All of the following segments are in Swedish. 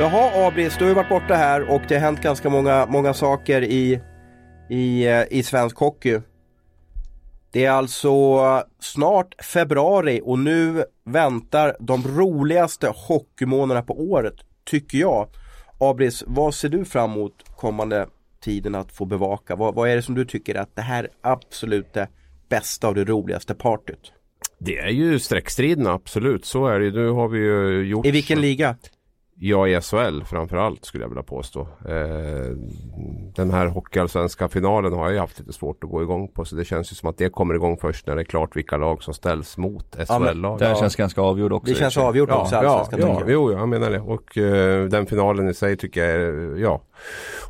Jaha Abris, du har ju varit borta här och det har hänt ganska många, många saker i, i, eh, i svensk hockey. Det är alltså snart februari och nu väntar de roligaste hockeymånaderna på året, tycker jag. Abris, vad ser du fram emot kommande tiden att få bevaka? Vad, vad är det som du tycker att det här är absolut det bästa och det roligaste partyt? Det är ju streckstriden absolut, så är det Nu har vi ju gjort I vilken liga? Ja, i SHL framförallt skulle jag vilja påstå. Eh, den här hockeyallsvenska finalen har jag ju haft lite svårt att gå igång på. Så det känns ju som att det kommer igång först när det är klart vilka lag som ställs mot SHL-lag. Ja, det känns ganska avgjord också. Det känns avgjort också, ja, ja, ja, jo, jag menar det. Och eh, den finalen i sig tycker jag är, ja.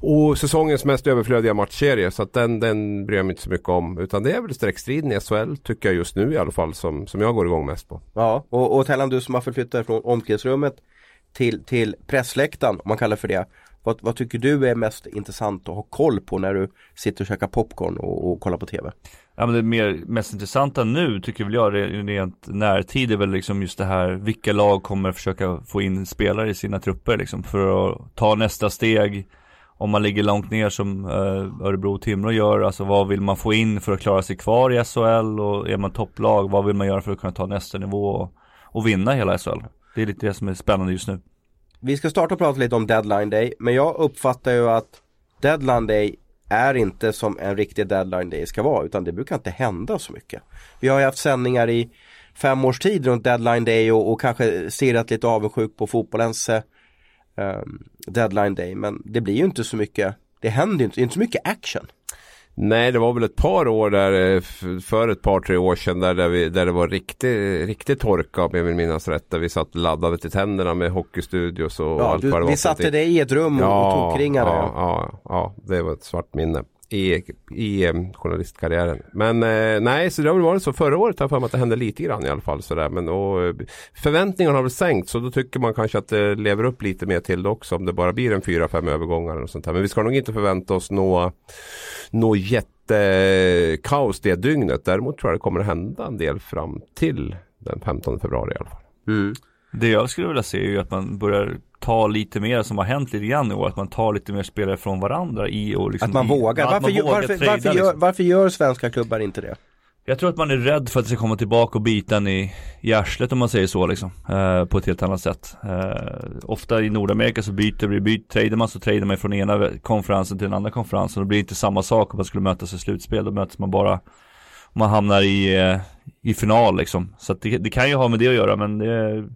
Och säsongens mest överflödiga matchserie. Så att den, den bryr jag mig inte så mycket om. Utan det är väl streckstriden i SHL tycker jag just nu i alla fall som, som jag går igång mest på. Ja, och, och Tellan du som har förflyttat från omklädningsrummet till, till pressläktaren, om man kallar för det. Vad, vad, tycker du är mest intressant att ha koll på när du sitter och käkar popcorn och, och kollar på TV? Ja men det mer, mest intressanta nu tycker väl jag rent närtid är väl liksom just det här vilka lag kommer försöka få in spelare i sina trupper liksom för att ta nästa steg om man ligger långt ner som eh, Örebro och Timrå gör, alltså vad vill man få in för att klara sig kvar i SHL och är man topplag, vad vill man göra för att kunna ta nästa nivå och, och vinna hela SHL? Det är lite det som är spännande just nu. Vi ska starta och prata lite om deadline day, men jag uppfattar ju att deadline day är inte som en riktig deadline day ska vara, utan det brukar inte hända så mycket. Vi har ju haft sändningar i fem års tid runt deadline day och, och kanske stirrat lite avundsjuk på fotbollens eh, deadline day, men det blir ju inte så mycket, det händer ju inte, inte så mycket action. Nej, det var väl ett par år där eh, för ett par tre år sedan där, där, vi, där det var riktig, riktig torka om jag vill minnas rätt. Där vi satt laddade till tänderna med hockeystudios och ja, allt du, vad det var. Vi satte dig i ett rum och, ja, och tokringade. Ja, ja, ja, det var ett svart minne i, i eh, journalistkarriären. Men eh, nej, så det har väl varit så. Förra året har jag för mig att det hände lite grann i alla fall. Sådär. Men, och, eh, förväntningarna har väl sänkt. så då tycker man kanske att det lever upp lite mer till det också. Om det bara blir en fyra, fem övergångar och sånt här. Men vi ska nog inte förvänta oss nå, nå jättekaos det dygnet. Däremot tror jag det kommer att hända en del fram till den 15 februari i alla fall. Mm. Det jag skulle vilja se är ju att man börjar ta lite mer som har hänt lite grann i år. Att man tar lite mer spelare från varandra i och liksom Att man vågar. Varför, man vågar varför, trada, varför, gör, liksom. varför gör svenska klubbar inte det? Jag tror att man är rädd för att det ska komma tillbaka och bita en i, i arslet om man säger så liksom. Eh, på ett helt annat sätt. Eh, ofta i Nordamerika så byter vi, byter, tradar man så tradar man från ena konferensen till den andra konferensen. Och det blir inte samma sak om man skulle mötas i slutspel. Då möts man bara man hamnar i, eh, i final liksom. Så att det, det, kan ju ha med det att göra men det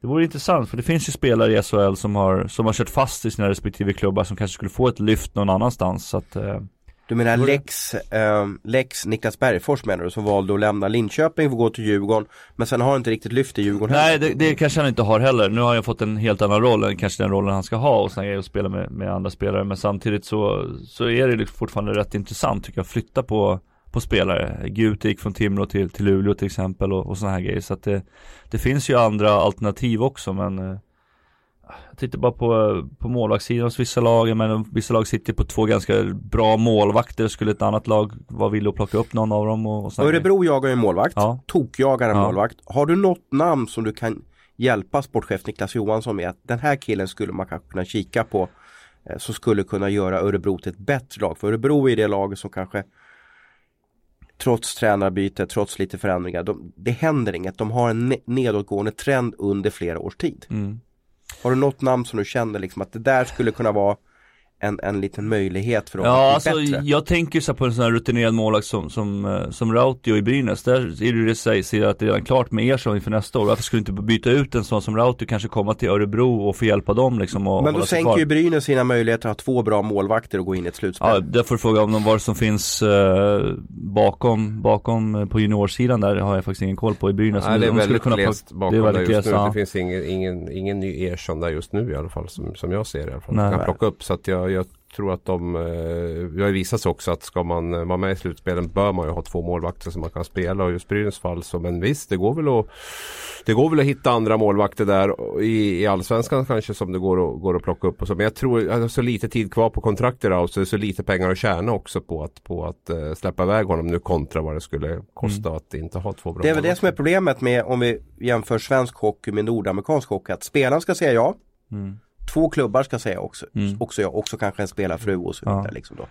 det vore intressant för det finns ju spelare i SHL som har, som har kört fast i sina respektive klubbar som kanske skulle få ett lyft någon annanstans så att eh, Du menar Lex, eh, Lex Niklas Bergfors menar du som valde att lämna Linköping för att gå till Djurgården Men sen har inte riktigt lyft i Djurgården Nej det, det kanske han inte har heller. Nu har han fått en helt annan roll än kanske den rollen han ska ha och sen är att spela med, med andra spelare men samtidigt så, så är det fortfarande rätt intressant tycker jag att flytta på på spelare. Gute gick från Timrå till, till Luleå till exempel och, och sådana här grejer. Så att det, det finns ju andra alternativ också men eh, jag tittar bara på, på målvaktssidan hos vissa lag, men vissa lag sitter på två ganska bra målvakter. Skulle ett annat lag vara villig att plocka upp någon av dem? Och, och Örebro jagar ju målvakt, ja. tokjagar en ja. målvakt. Har du något namn som du kan hjälpa sportchef Niklas Johansson med? Att den här killen skulle man kanske kunna kika på. Eh, som skulle kunna göra Örebro till ett bättre lag. För Örebro är det laget som kanske trots tränarbyte, trots lite förändringar. De, det händer inget. De har en nedåtgående trend under flera års tid. Mm. Har du något namn som du känner liksom att det där skulle kunna vara en, en liten möjlighet för dem ja, att bli alltså, bättre? Jag tänker så på en sån här rutinerad målvakt som, som, eh, som Rautio i Brynäs. Där är det det säger att det är redan klart med Ersson inför nästa år. Varför skulle inte byta ut en sån som Rautio, kanske komma till Örebro och få hjälpa dem liksom och Men då sänker ju Brynäs sina möjligheter att ha två bra målvakter och gå in i ett slutspel. Ja, där får du fråga om de vad som finns eh, bakom, bakom eh, på juniorsidan där har jag faktiskt ingen koll på i Brynäs. Nej, det är de väldigt glest bakom det, är väldigt där just nu. Ja. Det finns ingen, ingen, ingen ny Ersson där just nu i alla fall som, som jag ser i alla fall. Nej. kan plocka upp så att jag, jag tror att de, eh, det har ju visat sig också att ska man eh, vara med i slutspelen bör man ju ha två målvakter som man kan spela. Och just Brynäs fall så men visst det går väl att Det går väl att hitta andra målvakter där i, i Allsvenskan kanske som det går att, går att plocka upp och så. Men jag tror att det är så lite tid kvar på kontraktet och så är det så lite pengar att tjäna också på att, på att uh, släppa iväg honom nu kontra vad det skulle kosta mm. att inte ha två bra Det är väl det som är problemet med om vi jämför svensk hockey med nordamerikansk hockey att spelaren ska säga ja. Mm två klubbar ska säga också, mm. också, jag, också kanske en spelarfru och så vidare. Ja. Liksom då.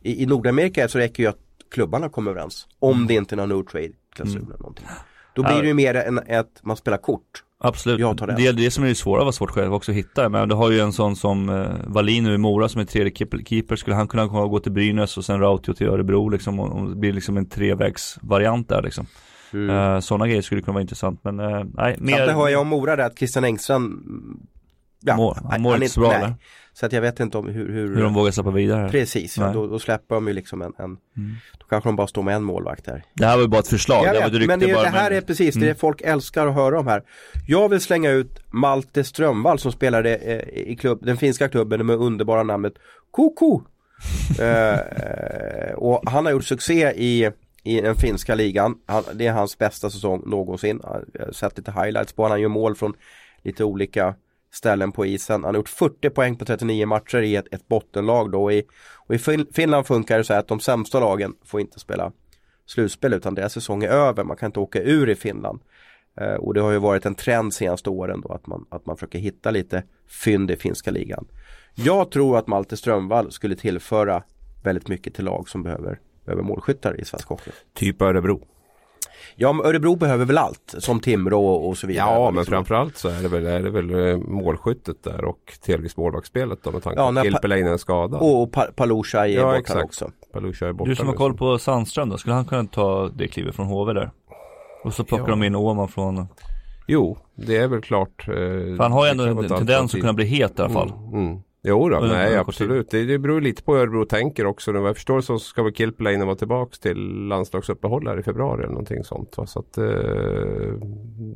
I, I Nordamerika så räcker ju att klubbarna kommer överens. Om mm. det inte är någon no trade klausul mm. eller någonting. Då blir det ju mer än att man spelar kort. Absolut, det är det som är det svåra, var svårt själv också att hitta. Men du har ju en sån som eh, Wallin nu i Mora som är tredje keeper. Skulle han kunna gå till Brynäs och sen Rautio till Örebro liksom. Och, det blir liksom en trevägsvariant där liksom. Mm. Uh, Sådana grejer skulle kunna vara intressant men uh, nej. Mer... Samtidigt hör jag om Mora där att Christian Engström Ja, mår, han mår inte så bra nej. Så att jag vet inte om hur Hur, hur de vågar släppa vidare Precis, ja, då, då, släpper de ju liksom en, en mm. Då kanske de bara står med en målvakt där Det här var ju bara ett förslag, jag det vet, Men det, det här men... är precis mm. det folk älskar att höra om här Jag vill slänga ut Malte Strömvall som spelade eh, i klubb, den finska klubben med underbara namnet Koko eh, Och han har gjort succé i i den finska ligan. Han, det är hans bästa säsong någonsin. Jag har sett lite highlights på honom. Han gör mål från lite olika ställen på isen. Han har gjort 40 poäng på 39 matcher i ett, ett bottenlag då. I, och i Finland funkar det så här att de sämsta lagen får inte spela slutspel utan deras säsong är över. Man kan inte åka ur i Finland. Eh, och det har ju varit en trend senaste åren då att man, att man försöker hitta lite fynd i finska ligan. Jag tror att Malte Strömvall skulle tillföra väldigt mycket till lag som behöver, behöver målskyttar i svensk hockey. Typ Örebro. Ja, men Örebro behöver väl allt som Timrå och så vidare. Ja, men liksom. framförallt så är det väl, är det väl eh, målskyttet där och delvis målvaktsspelet då med tanke på ja, att Kilpeläinen är skadad. Och pa Palusha är ja, borta exakt. också. Palusha är borta du som har koll på Sandström då, skulle han kunna ta det klivet från HV där? Och så plockar ja. de in Åman från Jo, det är väl klart. Eh, För han har ju ändå en tendens att kunna bli het i alla fall. Mm, mm. Jo då, nej absolut. Det, det beror lite på hur Örebro tänker också. Vad jag förstår så ska väl Kilpeläinen vara tillbaks till landslagsuppehåll här i februari eller någonting sånt. Va? Så att, eh,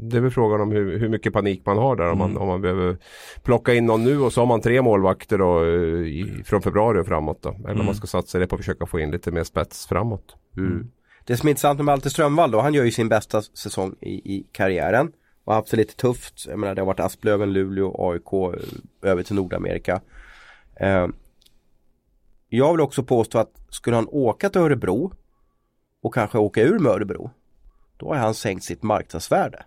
det är väl frågan om hur, hur, mycket panik man har där. Mm. Om, man, mm. om man behöver plocka in någon nu och så har man tre målvakter då, eh, i, från februari och framåt. Då. Eller mm. om man ska satsa det på att försöka få in lite mer spets framåt. Mm. Det som är intressant med Malte Strömvall då, han gör ju sin bästa säsong i, i karriären. Och haft det lite tufft. Jag menar det har varit Asplöven, Luleå, AIK eh, över till Nordamerika. Eh, jag vill också påstå att skulle han åka till Örebro och kanske åka ur med Örebro då har han sänkt sitt marknadsvärde.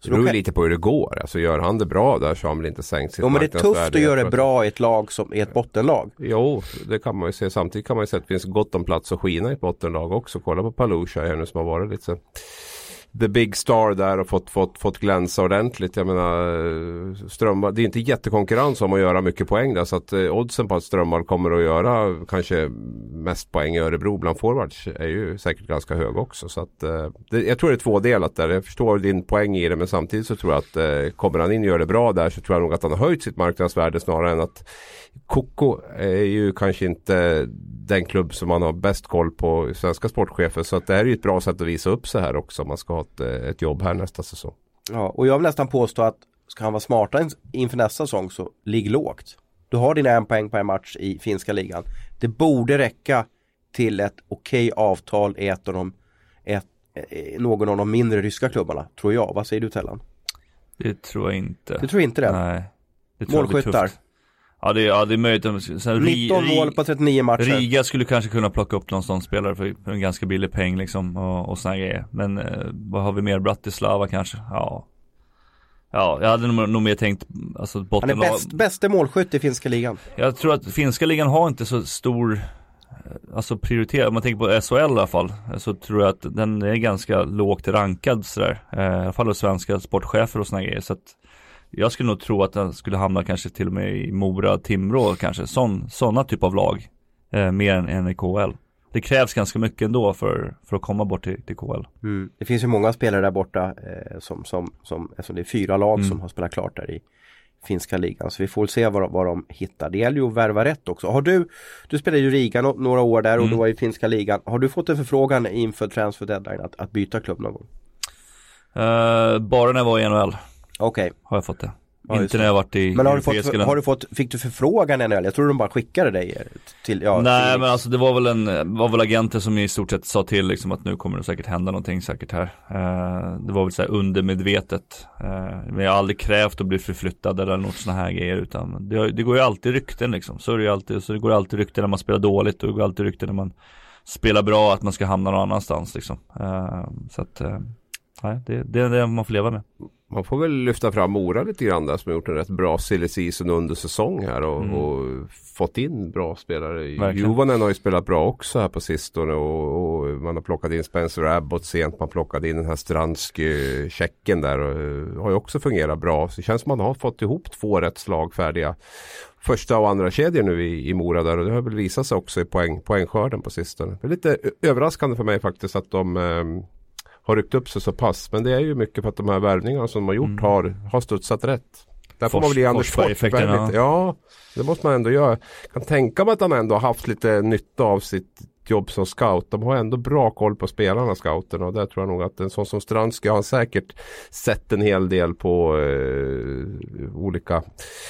Så det beror kan... lite på hur det går. Alltså gör han det bra där så har han väl inte sänkt sitt. Jo men det är tufft att göra det bra i ett lag som i ett bottenlag. Jo, det kan man ju se. Samtidigt kan man ju se att det finns gott om plats att skina i ett bottenlag också. Kolla på Palusha här nu som har varit lite the big star där och fått, fått, fått glänsa ordentligt. Jag menar Strömwall, det är inte jättekonkurrens om att göra mycket poäng där så att eh, oddsen på att Strömwall kommer att göra kanske mest poäng i Örebro bland forwards är ju säkert ganska hög också. Så att, eh, det, jag tror det är tvådelat där. Jag förstår din poäng i det men samtidigt så tror jag att eh, kommer han in och gör det bra där så tror jag nog att han har höjt sitt marknadsvärde snarare än att Koko är ju kanske inte den klubb som man har bäst koll på svenska sportchefer. Så att det här är ju ett bra sätt att visa upp sig här också om man ska ha ett, eh, ett jobb här nästa säsong. Ja, och jag vill nästan påstå att ska han vara smartare inför nästa säsong så ligg lågt. Du har dina en poäng per match i finska ligan. Det borde räcka till ett okej okay avtal i ett av de, ett, eh, någon av de mindre ryska klubbarna, tror jag. Vad säger du Tellan? Det tror jag inte. Du tror inte det? Nej. Det Målskyttar? Ja det, ja, det är möjligt. Sen, 19 mål på 39 matcher. Riga skulle kanske kunna plocka upp någon sån spelare för, för en ganska billig peng liksom och, och såna grejer. Men eh, vad har vi mer? Bratislava kanske? Ja. Ja, jag hade nog, nog mer tänkt alltså botten Han är bäst, bästa målskytt i finska ligan. Jag tror att finska ligan har inte så stor eh, Alltså prioritet, om man tänker på SHL i alla fall Så tror jag att den är ganska lågt rankad sådär eh, I alla fall hos svenska sportchefer och såna grejer så att jag skulle nog tro att den skulle hamna kanske till och med i Mora, Timrå kanske, sådana typ av lag. Eh, mer än, än i KL. Det krävs ganska mycket ändå för, för att komma bort till, till KL. Mm. Det finns ju många spelare där borta eh, som, som, som, alltså det är fyra lag mm. som har spelat klart där i finska ligan. Så vi får se vad, vad de hittar. Det gäller ju att värva rätt också. Har du, du spelade ju Riga no några år där och mm. du var i finska ligan. Har du fått en förfrågan inför transfer deadline att, att byta klubb någon gång? Uh, bara när jag var i NHL. Okej. Okay. Har jag fått det. Ja, inte när jag varit i Men har du, fått, har du fått, fick du förfrågan NHL? Jag tror de bara skickade dig till, ja, Nej till... men alltså det var väl en, var väl agenter som i stort sett sa till liksom att nu kommer det säkert hända någonting säkert här. Uh, det var väl så här undermedvetet. Uh, men jag har aldrig krävt att bli förflyttad eller något sådana här grejer utan det, det, går ju alltid rykten liksom. Så är det ju alltid, så det går alltid rykten när man spelar dåligt och det går alltid rykten när man spelar bra att man ska hamna någon annanstans liksom. Uh, så att nej, det, det är det man får leva med. Man får väl lyfta fram Mora lite grann där som har gjort en rätt bra silly season under säsong här och, mm. och fått in bra spelare. Juvonen har ju spelat bra också här på sistone och, och man har plockat in Spencer Abbott sent. Man plockade in den här Stransky-checken där och eh, har ju också fungerat bra. Så det känns som man har fått ihop två rätt slagfärdiga första och andra kedjor nu i, i Mora där och det har väl visat sig också i poäng, poängskörden på sistone. Det är lite överraskande för mig faktiskt att de eh, har ryckt upp sig så pass. Men det är ju mycket för att de här värvningarna som de har gjort mm. har, har studsat rätt. Där får man väl ge Anders Fort väldigt, ja. det måste man ändå göra. Jag kan tänka mig att han ändå har haft lite nytta av sitt jobb som scout. De har ändå bra koll på spelarna scouterna och där tror jag nog att en sån som Strandsky har säkert sett en hel del på eh, olika,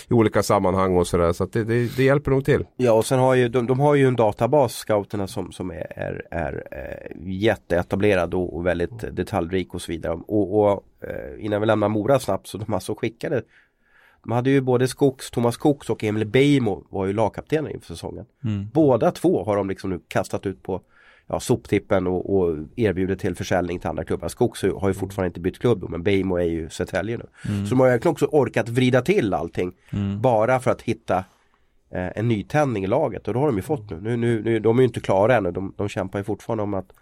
i olika sammanhang och sådär. Så, så det, det, det, hjälper nog till. Ja och sen har ju de, de har ju en databas scouterna som, som är, är, är eh, jätteetablerad och, och väldigt detaljrik och så vidare. Och, och eh, innan vi lämnar Mora snabbt så de alltså skickade de hade ju både Skogs, Thomas Skogs och Emil Beijmo var ju lagkaptener inför säsongen. Mm. Båda två har de liksom nu kastat ut på ja, soptippen och, och erbjudit till försäljning till andra klubbar. Skogs har ju fortfarande inte bytt klubb men Beijmo är ju Södertälje nu. Mm. Så de har egentligen också orkat vrida till allting mm. bara för att hitta eh, en nytändning i laget och då har de ju fått nu. nu, nu, nu de är ju inte klara ännu, de, de kämpar ju fortfarande om att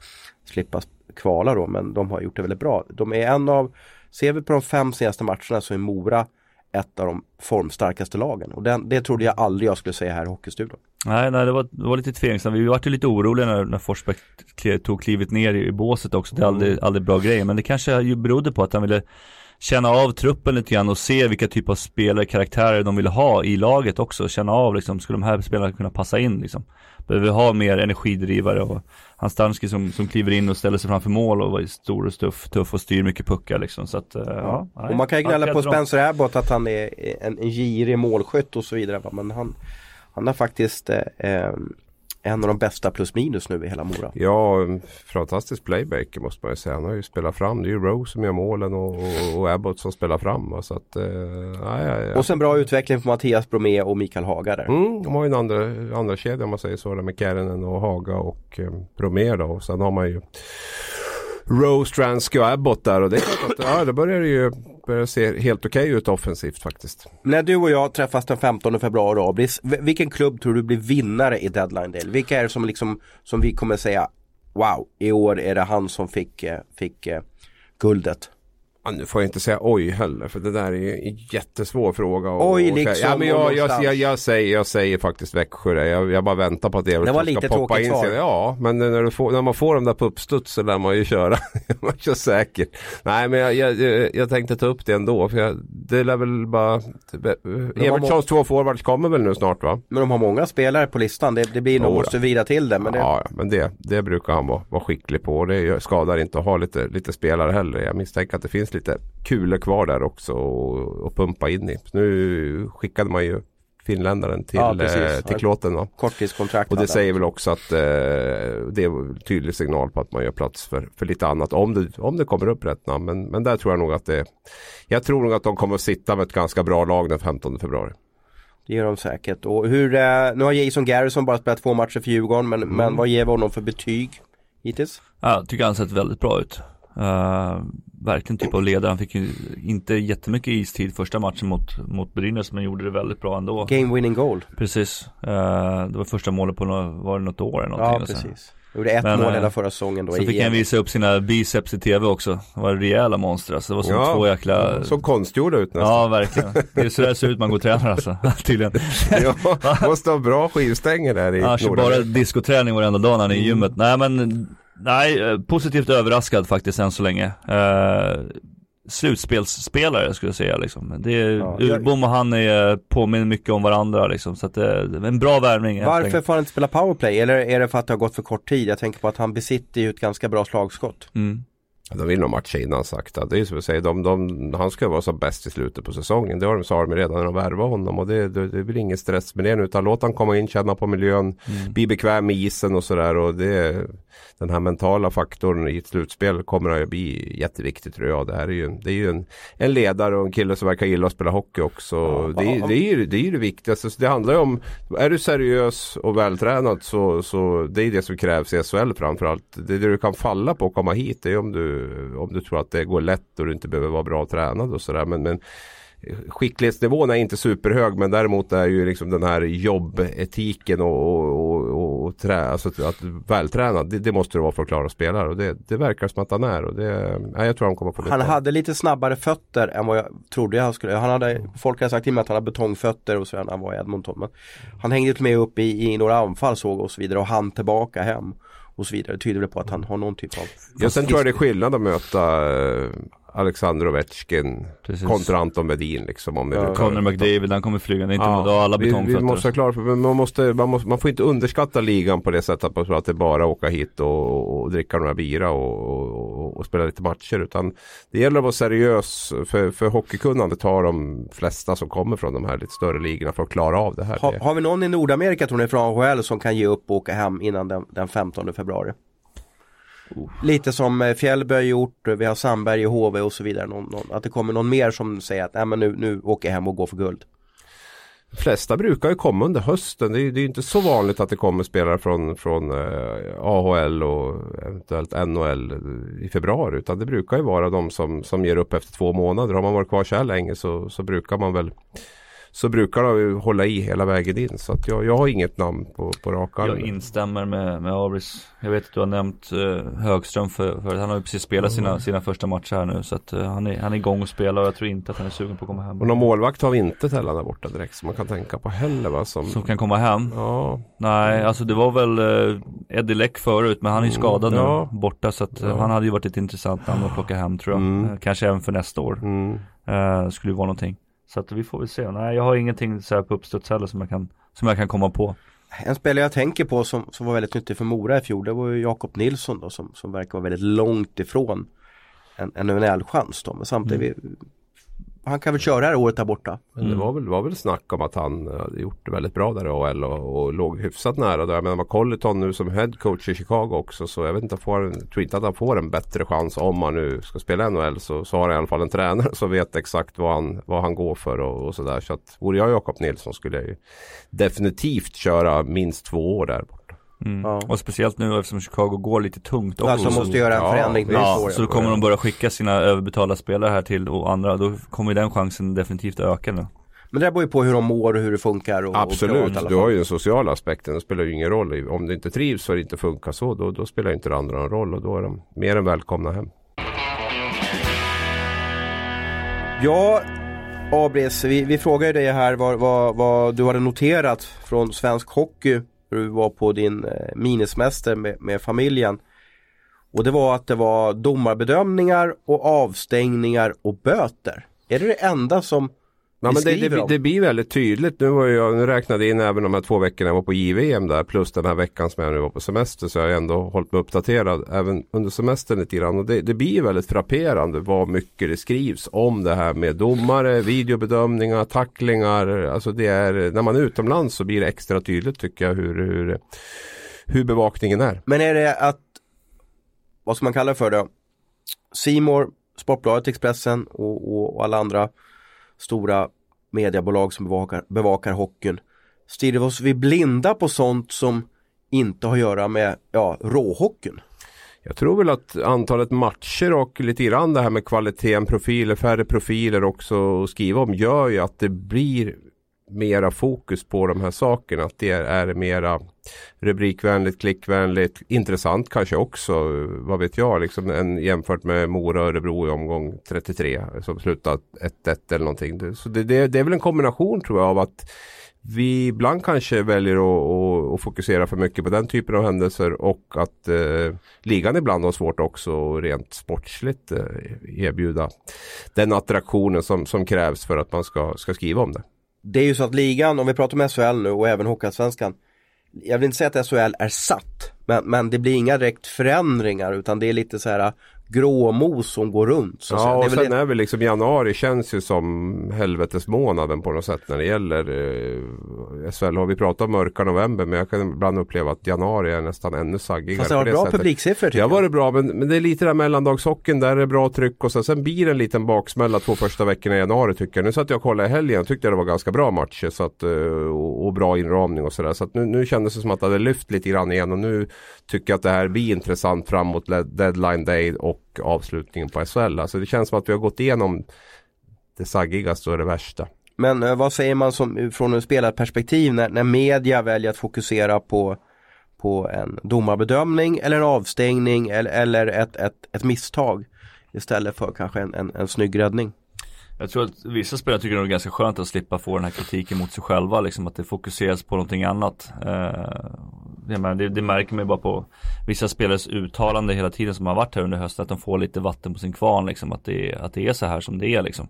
slippa kvala då men de har gjort det väldigt bra. De är en av, ser vi på de fem senaste matcherna så är Mora ett av de formstarkaste lagen. Och den, det trodde jag aldrig jag skulle säga här i Hockeystudion. Nej, nej det, var, det var lite tveksamt. Vi var ju lite oroliga när, när Forsberg tog klivet ner i, i båset också. Det är aldrig, mm. aldrig bra grejer. Men det kanske ju berodde på att han ville känna av truppen lite grann och se vilka typer av spelare, karaktärer de ville ha i laget också. Känna av liksom, skulle de här spelarna kunna passa in liksom? Behöver ha mer energidrivare och Hanstanski som, som kliver in och ställer sig framför mål och var stor och tuff, tuff och styr mycket puckar liksom. Så att, ja. ja. Och man kan ju gnälla på Spencer Abbott att han är en, en girig målskytt och så vidare. Men han, han har faktiskt eh, eh en av de bästa plus minus nu i hela Mora. Ja, fantastisk playbaker måste man ju säga. Han har ju spelat fram. Det är ju Rose som gör målen och, och, och Abbott som spelar fram. Så att, eh, ja, ja, ja. Och sen bra utveckling för Mattias Bromé och Mikael Haga där. Mm, de har ju en andra, andra kedja om man säger så. Där med Kärnen och Haga och eh, Bromé då. Och sen har man ju Rose, Stransky och Abbott där och det är klart att ja, det börjar ju börjar se helt okej okay ut offensivt faktiskt. När du och jag träffas den 15 februari Abris, vilken klubb tror du blir vinnare i deadline day? Vilka är det som, liksom, som vi kommer säga Wow, i år är det han som fick, eh, fick eh, guldet? Ja, nu får jag inte säga oj heller för det där är en jättesvår fråga. Och, oj liksom. Ja, men jag, jag, jag, jag, säger, jag säger faktiskt Växjö. Jag, jag bara väntar på att det, det var lite ska poppa in sig. Ja, men när, du får, när man får de där på uppstuds så lär man ju köra. man kör säkert. Nej, men jag, jag, jag, tänkte ta upp det ändå. För jag, det lär väl bara... Evertssons två forwards kommer väl nu snart va? Men de har många spelare på listan. Det, det blir nog, måste vrida till det. Men det... Ja, men det, det brukar han vara, vara skicklig på. Och det skadar inte att ha lite, lite spelare heller. Jag misstänker att det finns lite kulor kvar där också och, och pumpa in i. Nu skickade man ju finländaren till, ja, eh, till Klåten. Korttidskontrakt. Och det säger väl också att eh, det är en tydlig signal på att man gör plats för, för lite annat om det, om det kommer upp rätt namn. Men, men där tror jag nog att det Jag tror nog att de kommer att sitta med ett ganska bra lag den 15 februari. Det gör de säkert. Och hur, eh, nu har Jason Garrison bara spelat två matcher för Djurgården men, mm. men vad ger vi honom för betyg hittills? Ja, jag tycker han sett väldigt bra ut. Uh, verkligen typ av ledare. Han fick ju inte jättemycket istid första matchen mot, mot Brynäs men gjorde det väldigt bra ändå. Game winning goal. Precis. Uh, det var första målet på något, var det något år eller någonting. Ja, precis. Gjorde ett men, mål hela förra säsongen då. Så fick han visa upp sina biceps i tv också. Det var rejäla monster alltså. Det var som ja, två jäkla... Så konstgjorda ut nästan. Ja, verkligen. Det är så det ser ut man går och tränar alltså. Tydligen. ja, måste ha bra skivstänger där i Ja, kör bara diskoträning varenda dag när han är i mm. gymmet. Nej men Nej, eh, positivt överraskad faktiskt än så länge. Uh, slutspelsspelare skulle jag säga liksom. Det är, ja, Urbom och han är, påminner mycket om varandra liksom. Så att det är en bra värvning. Varför får han inte spela powerplay? Eller är det för att det har gått för kort tid? Jag tänker på att han besitter ju ett ganska bra slagskott. Mm. De vill nog matcha innan sakta. Det är som jag säger, de, de, han ska vara som bäst i slutet på säsongen. Det har de sa de redan när de värvade honom och det, det, det blir ingen stress med det utan låt han komma in, känna på miljön, mm. bli bekväm med isen och sådär. Och det, den här mentala faktorn i ett slutspel kommer att bli jätteviktig tror jag. Det här är ju, det är ju en, en ledare och en kille som verkar gilla att spela hockey också. Ja, det, det, är ju, det är ju det viktigaste. Så det handlar ju om, är du seriös och vältränad så, så det är det som krävs i SHL framförallt. Det, det du kan falla på att komma hit det är om du du, om du tror att det går lätt och du inte behöver vara bra tränad och sådär. Men, men skicklighetsnivån är inte superhög men däremot är ju liksom den här jobbetiken och, och, och, och trä, alltså att, vältränad det, det, måste du vara för att klara spelare och det, det verkar som att han är och det, ja, jag tror han kommer få Han hade lite snabbare fötter än vad jag trodde han skulle. Han hade, folk har sagt till mig att han har betongfötter och så han var i Edmonton. Men han hängde inte med upp i, i några anfall såg och så vidare och han tillbaka hem och så vidare. Det tyder väl på att han har någon typ av Ja sen tror jag det är skillnad att möta eh, Alexander Ovechkin Precis. kontra Anton Medin liksom. Om ja, Connor McDavid, han kommer flyga, inte ja, alla betongfötter. Vi, vi måste för man, måste, man, måste, man får inte underskatta ligan på det sättet att man tror att det är bara åka hit och, och dricka några bira och, och, och, spela lite matcher. Utan det gäller att vara seriös. För, för hockeykunnande tar de flesta som kommer från de här lite större ligorna för att klara av det här. Ha, har vi någon i Nordamerika tror ni från AHL som kan ge upp och åka hem innan den, den 15 februari? Oh. Lite som Fjällberg Fjällby har gjort, eh, vi har Sandberg i HV och så vidare. Någon, någon, att det kommer någon mer som säger att Nej, men nu, nu åker jag hem och går för guld. De flesta brukar ju komma under hösten. Det är, det är inte så vanligt att det kommer spelare från, från eh, AHL och eventuellt NHL eh, i februari. Utan det brukar ju vara de som, som ger upp efter två månader. Har man varit kvar så här länge så, så brukar man väl så brukar de hålla i hela vägen in. Så att jag, jag har inget namn på, på rak arm. Jag instämmer med, med Abris. Jag vet att du har nämnt uh, Högström för, för han har ju precis spelat sina, mm. sina första matcher här nu. Så att uh, han, är, han är igång och spelar och jag tror inte att han är sugen på att komma hem. Och någon målvakt har vi inte heller där borta direkt som man kan tänka på heller va? Som, som kan komma hem? Ja. Nej, alltså det var väl uh, Eddie Leck förut men han är ju mm, skadad mm, ja. nu borta så att ja. han hade ju varit ett intressant namn att plocka hem tror jag. Mm. kanske även för nästa år. Mm. skulle ju vara någonting. Så att vi får väl se. Nej, jag har ingenting så här på uppstuds heller som jag kan, som jag kan komma på. En spelare jag tänker på som, som var väldigt nyttig för Mora i fjol det var ju Jakob Nilsson då som, som verkar vara väldigt långt ifrån en, en NHL-chans då. Men samtidigt, mm han kan väl köra det här året där borta. Men det var väl, var väl snack om att han hade gjort det väldigt bra där i AHL och, och låg hyfsat nära där. Men med Colleton nu som headcoach i Chicago också så jag vet inte, får, tror inte att han får en bättre chans om han nu ska spela NHL så, så har han i alla fall en tränare som vet exakt vad han, vad han går för och, och sådär. Så att vore jag Jakob Nilsson skulle jag ju definitivt köra minst två år där. Mm. Ja. Och speciellt nu eftersom Chicago går lite tungt också. Alltså måste göra en förändring. Ja, så då kommer de börja skicka sina överbetalda spelare här till och andra. Då kommer den chansen definitivt öka nu. Men det beror ju på hur de mår och hur det funkar. Och, Absolut, och du har ju den sociala aspekten. Det spelar ju ingen roll. Om det inte trivs och det inte funkar så då, då spelar inte det andra någon roll och då är de mer än välkomna hem. Ja, Abris, vi, vi frågade dig här vad, vad, vad du hade noterat från svensk hockey du var på din eh, minisemester med, med familjen. Och det var att det var domarbedömningar och avstängningar och böter. Är det det enda som Ja, men det, det, det, blir väldigt tydligt. Nu, var jag, nu räknade in även de här två veckorna jag var på JVM där plus den här veckan som jag nu var på semester så jag har ändå hållit mig uppdaterad även under semestern lite grann. Och det, det blir väldigt frapperande vad mycket det skrivs om det här med domare, videobedömningar, tacklingar. Alltså det är, när man är utomlands så blir det extra tydligt tycker jag hur, hur, hur bevakningen är. Men är det att, vad ska man kalla det för då? Simor, Sportbladet, Expressen och, och, och alla andra stora mediebolag som bevakar, bevakar hockeyn. Stirrar oss vi blinda på sånt som inte har att göra med ja, råhockeyn? Jag tror väl att antalet matcher och lite grann det här med kvaliteten, profiler, färre profiler också att skriva om gör ju att det blir mera fokus på de här sakerna. Att det är mera rubrikvänligt, klickvänligt, intressant kanske också, vad vet jag, liksom en, jämfört med Mora och Örebro i omgång 33 som slutat 1-1 eller någonting. Så det, det, det, är väl en kombination tror jag av att vi ibland kanske väljer att, att, att, fokusera för mycket på den typen av händelser och att eh, ligan ibland har svårt också rent sportsligt eh, erbjuda den attraktionen som, som krävs för att man ska, ska skriva om det det är ju så att ligan, om vi pratar om SHL nu och även Hockeyallsvenskan Jag vill inte säga att SHL är satt men, men det blir inga direkt förändringar utan det är lite så här gråmos som går runt. Så ja, och sen det... är väl liksom januari känns ju som helvetesmånaden på något sätt när det gäller eh, SHL. Har vi pratat om mörka november men jag kan ibland uppleva att januari är nästan ännu saggigare. Fast det har varit bra publiksiffror tycker jag. Det har varit bra men, men det är lite där mellandagshockeyn där är det bra tryck och så, sen blir det en liten baksmälla två första veckorna i januari tycker jag. Nu satt jag och kollade i helgen och tyckte det var ganska bra matcher så att, eh, och, och bra inramning och sådär. Så att nu, nu kändes det som att det hade lyft lite grann igen och nu tycker att det här blir intressant framåt deadline day och och avslutningen på SHL. Alltså det känns som att vi har gått igenom det saggigaste och det värsta. Men eh, vad säger man som, från en spelarperspektiv när, när media väljer att fokusera på, på en domarbedömning eller en avstängning eller, eller ett, ett, ett misstag istället för kanske en, en, en snygg räddning? Jag tror att vissa spelare tycker det är ganska skönt att slippa få den här kritiken mot sig själva, liksom att det fokuseras på någonting annat. Eh, det, det, märker man ju bara på vissa spelares uttalande hela tiden som har varit här under hösten, att de får lite vatten på sin kvarn liksom, att det, att det är så här som det är liksom.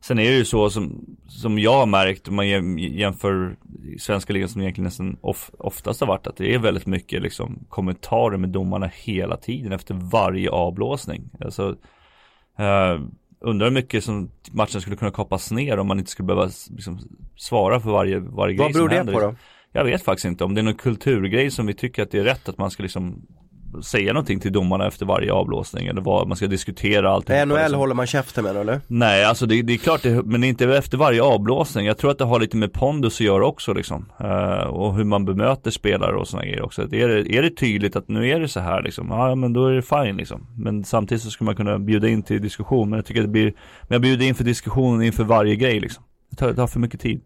Sen är det ju så som, som jag har märkt om man jämför svenska ligan som egentligen nästan of, oftast har varit att det är väldigt mycket liksom kommentarer med domarna hela tiden efter varje avblåsning. Alltså, eh, undrar hur mycket som matchen skulle kunna kapas ner om man inte skulle behöva liksom, svara för varje, varje grej som händer. Vad beror det på då? Jag vet faktiskt inte om det är någon kulturgrej som vi tycker att det är rätt att man ska liksom säga någonting till domarna efter varje avblåsning eller vad man ska diskutera allting. NHL liksom. håller man käften med eller? Nej, alltså det, det är klart det, men inte efter varje avblåsning. Jag tror att det har lite med pondus att göra också liksom. Uh, och hur man bemöter spelare och sådana grejer också. Är det, är det tydligt att nu är det så här liksom, ja men då är det fine liksom. Men samtidigt så skulle man kunna bjuda in till diskussion. Men jag tycker att det blir, men jag bjuder in för diskussion inför varje grej liksom. Det tar, det tar för mycket tid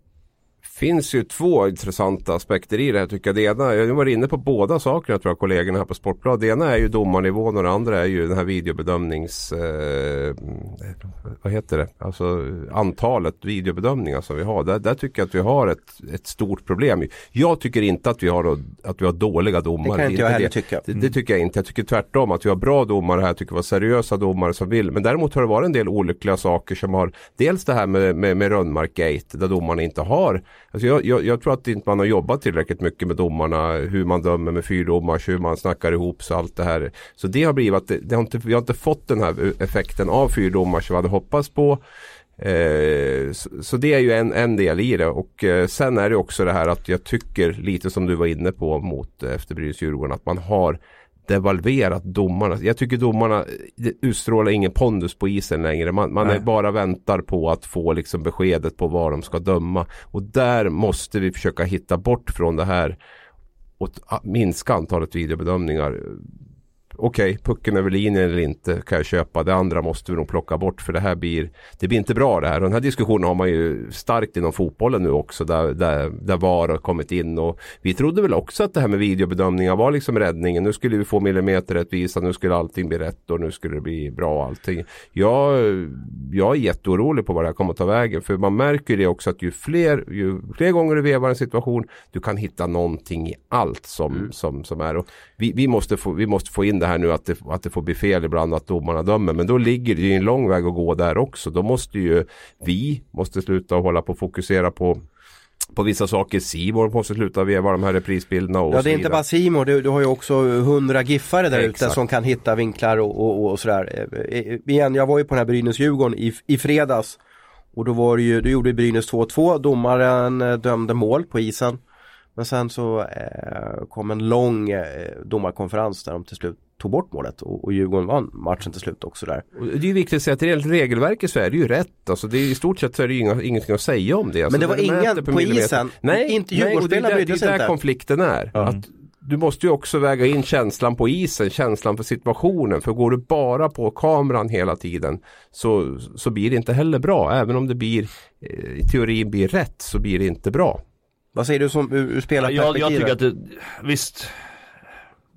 finns ju två intressanta aspekter i det här tycker jag. Det ena, jag var inne på båda sakerna tror jag kollegorna här på Sportbladet. Det ena är ju domarnivån och det andra är ju den här videobedömnings... Eh, vad heter det? Alltså antalet videobedömningar som vi har. Där, där tycker jag att vi har ett, ett stort problem. Jag tycker inte att vi har, att vi har dåliga domare. Det kan inte jag heller tycka. Det, det, tycker jag inte. Jag tycker tvärtom att vi har bra domare här. Jag tycker vi har seriösa domare som vill. Men däremot har det varit en del olyckliga saker som har Dels det här med, med, med Rönnmark Gate där domarna inte har Alltså jag, jag, jag, tror att inte man har jobbat tillräckligt mycket med domarna, hur man dömer med fyrdomars, hur man snackar ihop sig, allt det här. Så det har blivit att det, det har inte, vi har inte fått den här effekten av fyrdomar som vi hade hoppats på. Eh, så, så, det är ju en, en del i det och eh, sen är det också det här att jag tycker lite som du var inne på mot eh, efterbrys Djurgården att man har devalverat domarna. Jag tycker domarna utstrålar ingen pondus på isen längre. Man, man är bara väntar på att få liksom beskedet på vad de ska döma. Och där måste vi försöka hitta bort från det här och minska antalet videobedömningar okej, okay, pucken över linjen eller inte kan jag köpa. Det andra måste vi nog plocka bort för det här blir, det blir inte bra det här. Och den här diskussionen har man ju starkt inom fotbollen nu också där, där, där VAR har kommit in och vi trodde väl också att det här med videobedömningar var liksom räddningen. Nu skulle vi få millimeterrättvisa, nu skulle allting bli rätt och nu skulle det bli bra allting. Jag, jag är jätteorolig på vad det här kommer att ta vägen för man märker det också att ju fler, ju fler gånger du vevar en situation, du kan hitta någonting i allt som, mm. som, som är. Och vi, vi, måste få, vi måste få in det här nu att det, att det får bli fel ibland att domarna dömer. Men då ligger det ju en lång väg att gå där också. Då måste ju vi måste sluta hålla på och fokusera på på vissa saker. Simor måste sluta veva de här reprisbilderna och Ja det är inte bara Simor, du, du, har ju också hundra giffare där ute som kan hitta vinklar och, och, och sådär. Eh, igen, jag var ju på den här Brynäs-Djurgården i, i fredags och då var det ju, då gjorde Brynäs 2-2, domaren eh, dömde mål på isen. Men sen så eh, kom en lång eh, domarkonferens där de till slut tog bort målet och, och Djurgården vann matchen till slut också där. Och det är ju viktigt att säga att enligt regelverket så är det ju rätt. Alltså det är, I stort sett så är det ju inga, ingenting att säga om det. Alltså, Men det var ingen på, på isen, nej, inte Djurgårdsspelarna brydde sig inte. Det är där konflikten är. Mm. Att du måste ju också väga in känslan på isen, känslan för situationen. För går du bara på kameran hela tiden så, så blir det inte heller bra. Även om det blir eh, i teorin blir rätt så blir det inte bra. Vad säger du som ur spelarperspektiv? Ja, jag, jag tycker att det, visst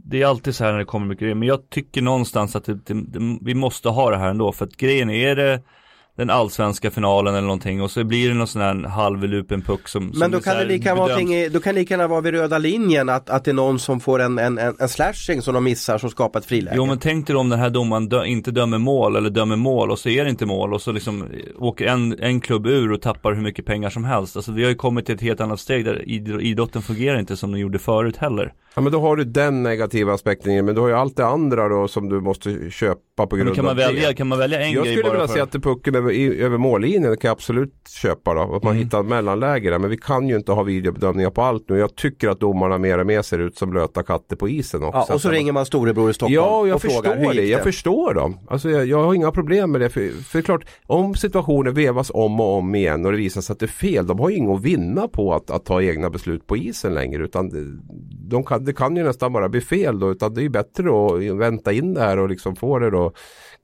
det är alltid så här när det kommer mycket grejer, men jag tycker någonstans att det, det, vi måste ha det här ändå, för att grejen är det den allsvenska finalen eller någonting och så blir det någon sån här halvlupen puck som Men då, kan det lika vara då kan det lika gärna vara vid röda linjen att, att det är någon som får en, en, en, slashing som de missar som skapar ett friläge. Jo men tänk dig om den här domaren dö, inte dömer mål eller dömer mål och så är det inte mål och så liksom åker en, en klubb ur och tappar hur mycket pengar som helst. Alltså vi har ju kommit till ett helt annat steg där idrotten fungerar inte som den gjorde förut heller. Ja men då har du den negativa aspekten men du har ju allt det andra då som du måste köpa på grund kan man av välja, det. Kan man välja en Jag grej skulle bara vilja för... se att pucken är över, i, över mållinjen kan jag absolut köpa då. Att man mm. hittar mellanläge där. Men vi kan ju inte ha videobedömningar på allt nu. Jag tycker att domarna mer och mer ser ut som blöta katter på isen också. Ja, och så ringer man storebror i Stockholm Ja, jag och förstår frågar, det. Jag förstår dem. Alltså jag, jag, har inga problem med det. För, för klart, om situationer vevas om och om igen och det visar sig att det är fel. De har ju inget att vinna på att, att ta egna beslut på isen längre. Utan de kan, det kan ju nästan bara bli fel då. Utan det är bättre att vänta in det här och liksom få det då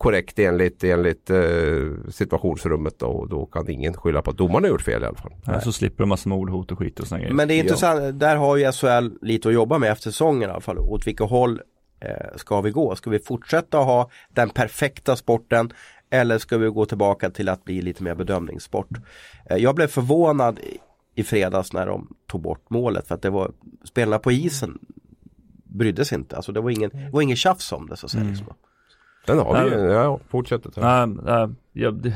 korrekt enligt, enligt eh, situationsrummet då, och då kan ingen skylla på att domaren har gjort fel i alla fall. Ja, så slipper de massa mordhot och skit och såna grejer. Men det är intressant, ja. där har ju SHL lite att jobba med efter säsongen i alla fall. Åt vilka håll eh, ska vi gå? Ska vi fortsätta ha den perfekta sporten eller ska vi gå tillbaka till att bli lite mer bedömningssport? Eh, jag blev förvånad i fredags när de tog bort målet för att det var spelarna på isen brydde sig inte. Alltså det var ingen, det var ingen tjafs om det så att säga. Mm. Liksom. Den har vi ju, ja fortsätt. Nej, nej, ja, det,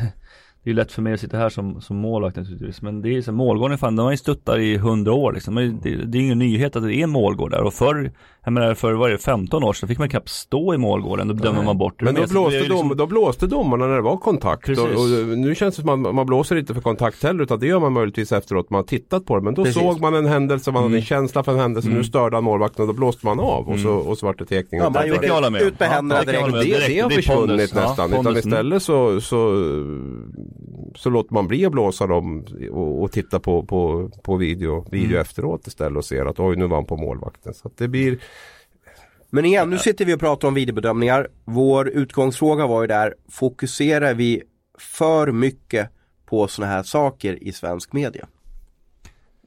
det är lätt för mig att sitta här som, som målvakt naturligtvis. Men det är så målgården, fan, de har ju stuttat i hundra år liksom. Det, det är ingen nyhet att det är målgård där. Och förr, jag menar för vad är det, 15 år sedan fick man knappt stå i målgården. Då bedömer man bort det. Men då blåste, liksom... dom, då blåste domarna när det var kontakt. Och, och, nu känns det som att man, man blåser inte för kontakt heller. Utan det gör man möjligtvis efteråt man har tittat på det. Men då Precis. såg man en händelse, man mm. hade en känsla för en händelse. Mm. Nu störde han målvakten och då blåste man av. Och så, mm. och så vart det tekning. Ja, man gjorde det. Ut med händerna direkt. Det, det har försvunnit nästan. Utan istället så, så, låter man bli att blåsa dem och, och titta på, på, på video, video mm. efteråt istället och ser att oj nu var han på målvakten. Så det blir men igen, nu sitter vi och pratar om videobedömningar. Vår utgångsfråga var ju där, fokuserar vi för mycket på sådana här saker i svensk media?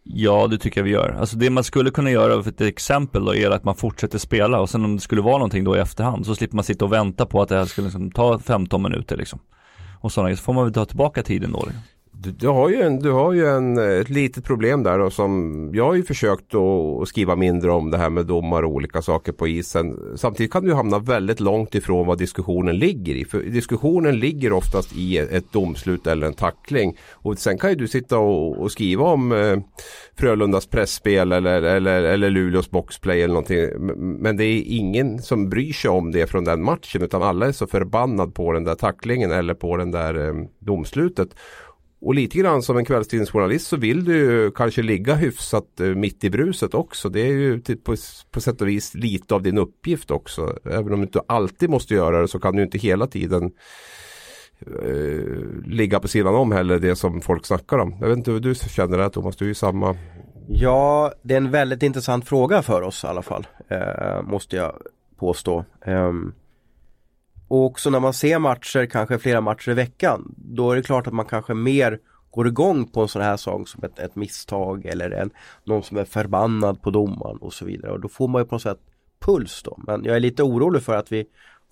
Ja, det tycker jag vi gör. Alltså det man skulle kunna göra för ett exempel då är att man fortsätter spela och sen om det skulle vara någonting då i efterhand så slipper man sitta och vänta på att det här ska liksom ta 15 minuter liksom. Och sådana så får man väl ta tillbaka tiden då. Liksom. Du, du, har ju, en, du har ju en, eh, ett litet problem där då, som jag har ju försökt att skriva mindre om det här med domar och olika saker på isen. Samtidigt kan du hamna väldigt långt ifrån vad diskussionen ligger i. För diskussionen ligger oftast i ett domslut eller en tackling. Och sen kan ju du sitta och, och skriva om eh, Frölundas pressspel eller, eller, eller Luleås boxplay eller någonting. Men det är ingen som bryr sig om det från den matchen utan alla är så förbannad på den där tacklingen eller på den där eh, domslutet. Och lite grann som en kvällstidningsjournalist så vill du ju kanske ligga hyfsat eh, mitt i bruset också. Det är ju typ på, på sätt och vis lite av din uppgift också. Även om du inte alltid måste göra det så kan du inte hela tiden eh, ligga på sidan om heller det som folk snackar om. Jag vet inte hur du känner det här Thomas, du är ju samma. Ja, det är en väldigt intressant fråga för oss i alla fall. Eh, måste jag påstå. Um, och också när man ser matcher, kanske flera matcher i veckan, då är det klart att man kanske mer går igång på en sån här sak som ett, ett misstag eller en, någon som är förbannad på domaren och så vidare. Och då får man ju på något sätt puls då. Men jag är lite orolig för att vi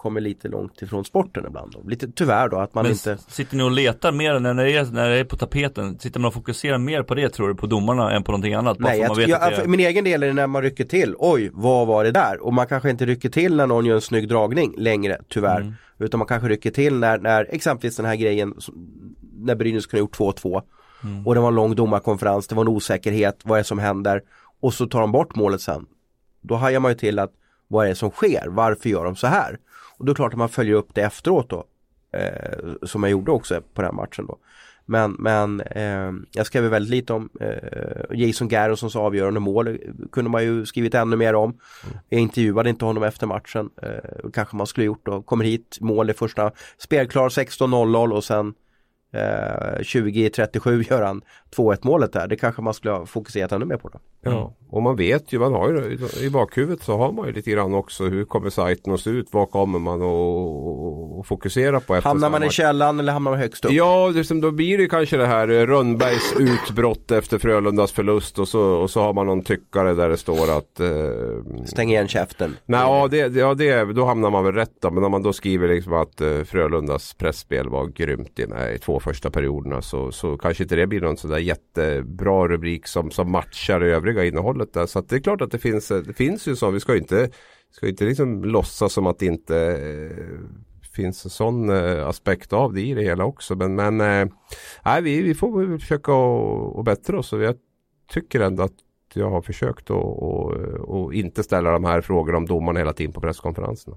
kommer lite långt ifrån sporten ibland. Då. Lite tyvärr då att man Men inte Sitter ni och letar mer när det, är, när det är på tapeten? Sitter man och fokuserar mer på det tror du på domarna än på någonting annat? Nej, jag, jag, är... min egen del är när man rycker till. Oj, vad var det där? Och man kanske inte rycker till när någon gör en snygg dragning längre, tyvärr. Mm. Utan man kanske rycker till när, när exempelvis den här grejen när Brynäs kunde gjort 2-2 mm. och det var en lång domarkonferens, det var en osäkerhet, vad är det som händer? Och så tar de bort målet sen. Då hajar man ju till att vad är det som sker? Varför gör de så här? Och då är det klart att man följer upp det efteråt då. Eh, som jag gjorde också på den matchen då. Men, men eh, jag skrev väldigt lite om eh, Jason Garrisons avgörande mål. kunde man ju skrivit ännu mer om. Mm. Jag intervjuade inte honom efter matchen. Eh, kanske man skulle gjort då. Kommer hit, mål i första. Spelklar 16-0 och sen eh, 20-37 gör han 2-1 målet där. Det kanske man skulle ha fokuserat ännu mer på då. Ja, och man vet ju, man har ju i bakhuvudet så har man ju lite grann också hur kommer sajten att se ut, vad kommer man att fokusera på? Hamnar man i källan eller hamnar man högst upp? Ja, liksom, då blir det kanske det här eh, Rönnbergs utbrott efter Frölundas förlust och så, och så har man någon tyckare där det står att eh, Stäng igen käften. Nej, ja, det, ja det, då hamnar man väl rätt då, men om man då skriver liksom att eh, Frölundas pressspel var grymt i de två första perioderna så, så kanske inte det blir någon sådär jättebra rubrik som, som matchar övriga innehållet där. Så det är klart att det finns, det finns ju så. Vi ska inte, ska inte liksom låtsas som att det inte eh, finns en sån eh, aspekt av det i det hela också. Men, men eh, nej, vi, vi får väl försöka och, och bättra oss. Jag tycker ändå att jag har försökt att och, och inte ställa de här frågorna om domarna hela tiden på presskonferenserna.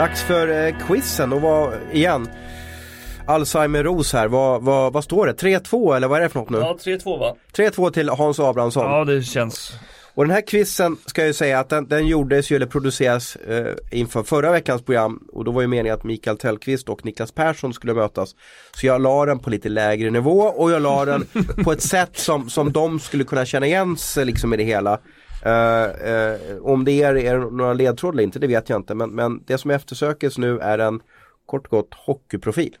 Dags för eh, quizen och vad, igen. Alzheimer-ros här, vad, vad, vad står det? 3-2 eller vad är det för något nu? Ja, 3-2 va? 3-2 till Hans Abrahamsson. Ja, det känns och den här quizen ska jag ju säga att den, den gjordes ju eller produceras eh, inför förra veckans program och då var ju meningen att Mikael Tellqvist och Niklas Persson skulle mötas. Så jag la den på lite lägre nivå och jag la den på ett sätt som, som de skulle kunna känna igen sig liksom i det hela. Uh, uh, om det är, är några ledtrådar eller inte, det vet jag inte. Men, men det som eftersökes nu är en kort och gott hockeyprofil.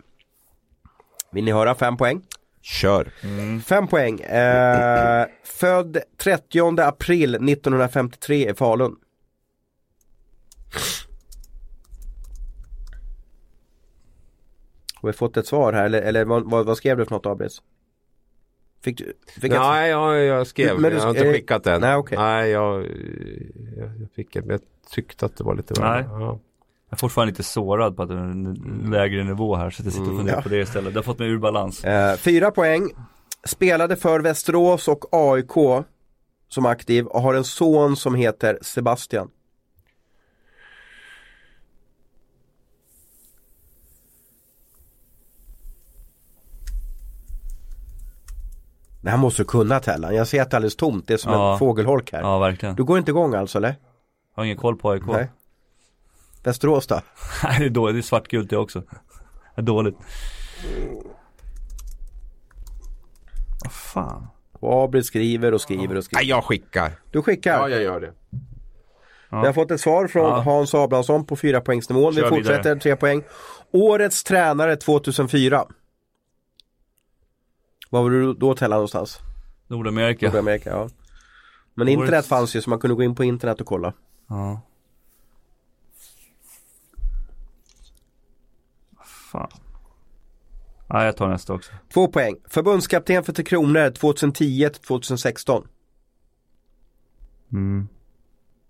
Vill ni höra fem poäng? Kör. Mm. Fem poäng. Eh, född 30 april 1953 i Falun. Har vi fått ett svar här eller, eller vad, vad, skrev du för något Abris? Fick du? Fick nej, ett... jag, jag skrev. Men du, jag har inte skickat den. Nej, okay. nej jag, jag, fick det. Men jag tyckte att det var lite. Ja. Jag är fortfarande lite sårad på att det är en lägre nivå här så jag sitter och funderar mm, ja. på det istället. Det har fått mig ur balans. Eh, fyra poäng. Spelade för Västerås och AIK som aktiv och har en son som heter Sebastian. Det här måste du kunna Tellan. Jag ser att det är alldeles tomt. Det är som ja. en fågelholk här. Ja, verkligen. Du går inte igång alltså eller? Jag har ingen koll på AIK. Nej. Västerås då? Nej det är dåligt, det är svartgult det också. Det är dåligt. Vad fan. Och Abel skriver och skriver och skriver. Nej, jag skickar. Du skickar? Ja, jag gör det. Ja. Vi har fått ett svar från ja. Hans Abrahamsson på 4 poängsnivån. Vi fortsätter, vidare. 3 poäng. Årets tränare 2004. Var var du då tälla någonstans? Nordamerika. Nordamerika, ja. Men Årets... internet fanns ju så man kunde gå in på internet och kolla. Ja. fan. Nej, jag tar nästa också. Två poäng. Förbundskapten för Tre Kronor 2010-2016. Mm.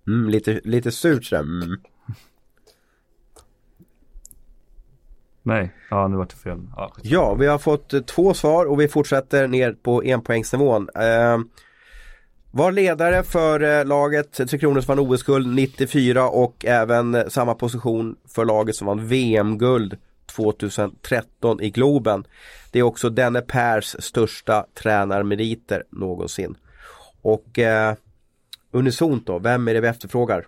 Mm, lite, lite surt sådär. Mm. Nej, ja nu vart det fel. Ja, ja, vi har fått eh, två svar och vi fortsätter ner på enpoängsnivån. Eh, var ledare för eh, laget Tre Kronor som vann OS-guld 94 och även eh, samma position för laget som vann VM-guld 2013 i Globen. Det är också denne Pers största tränarmeriter någonsin. Och eh, unisont då, vem är det vi efterfrågar?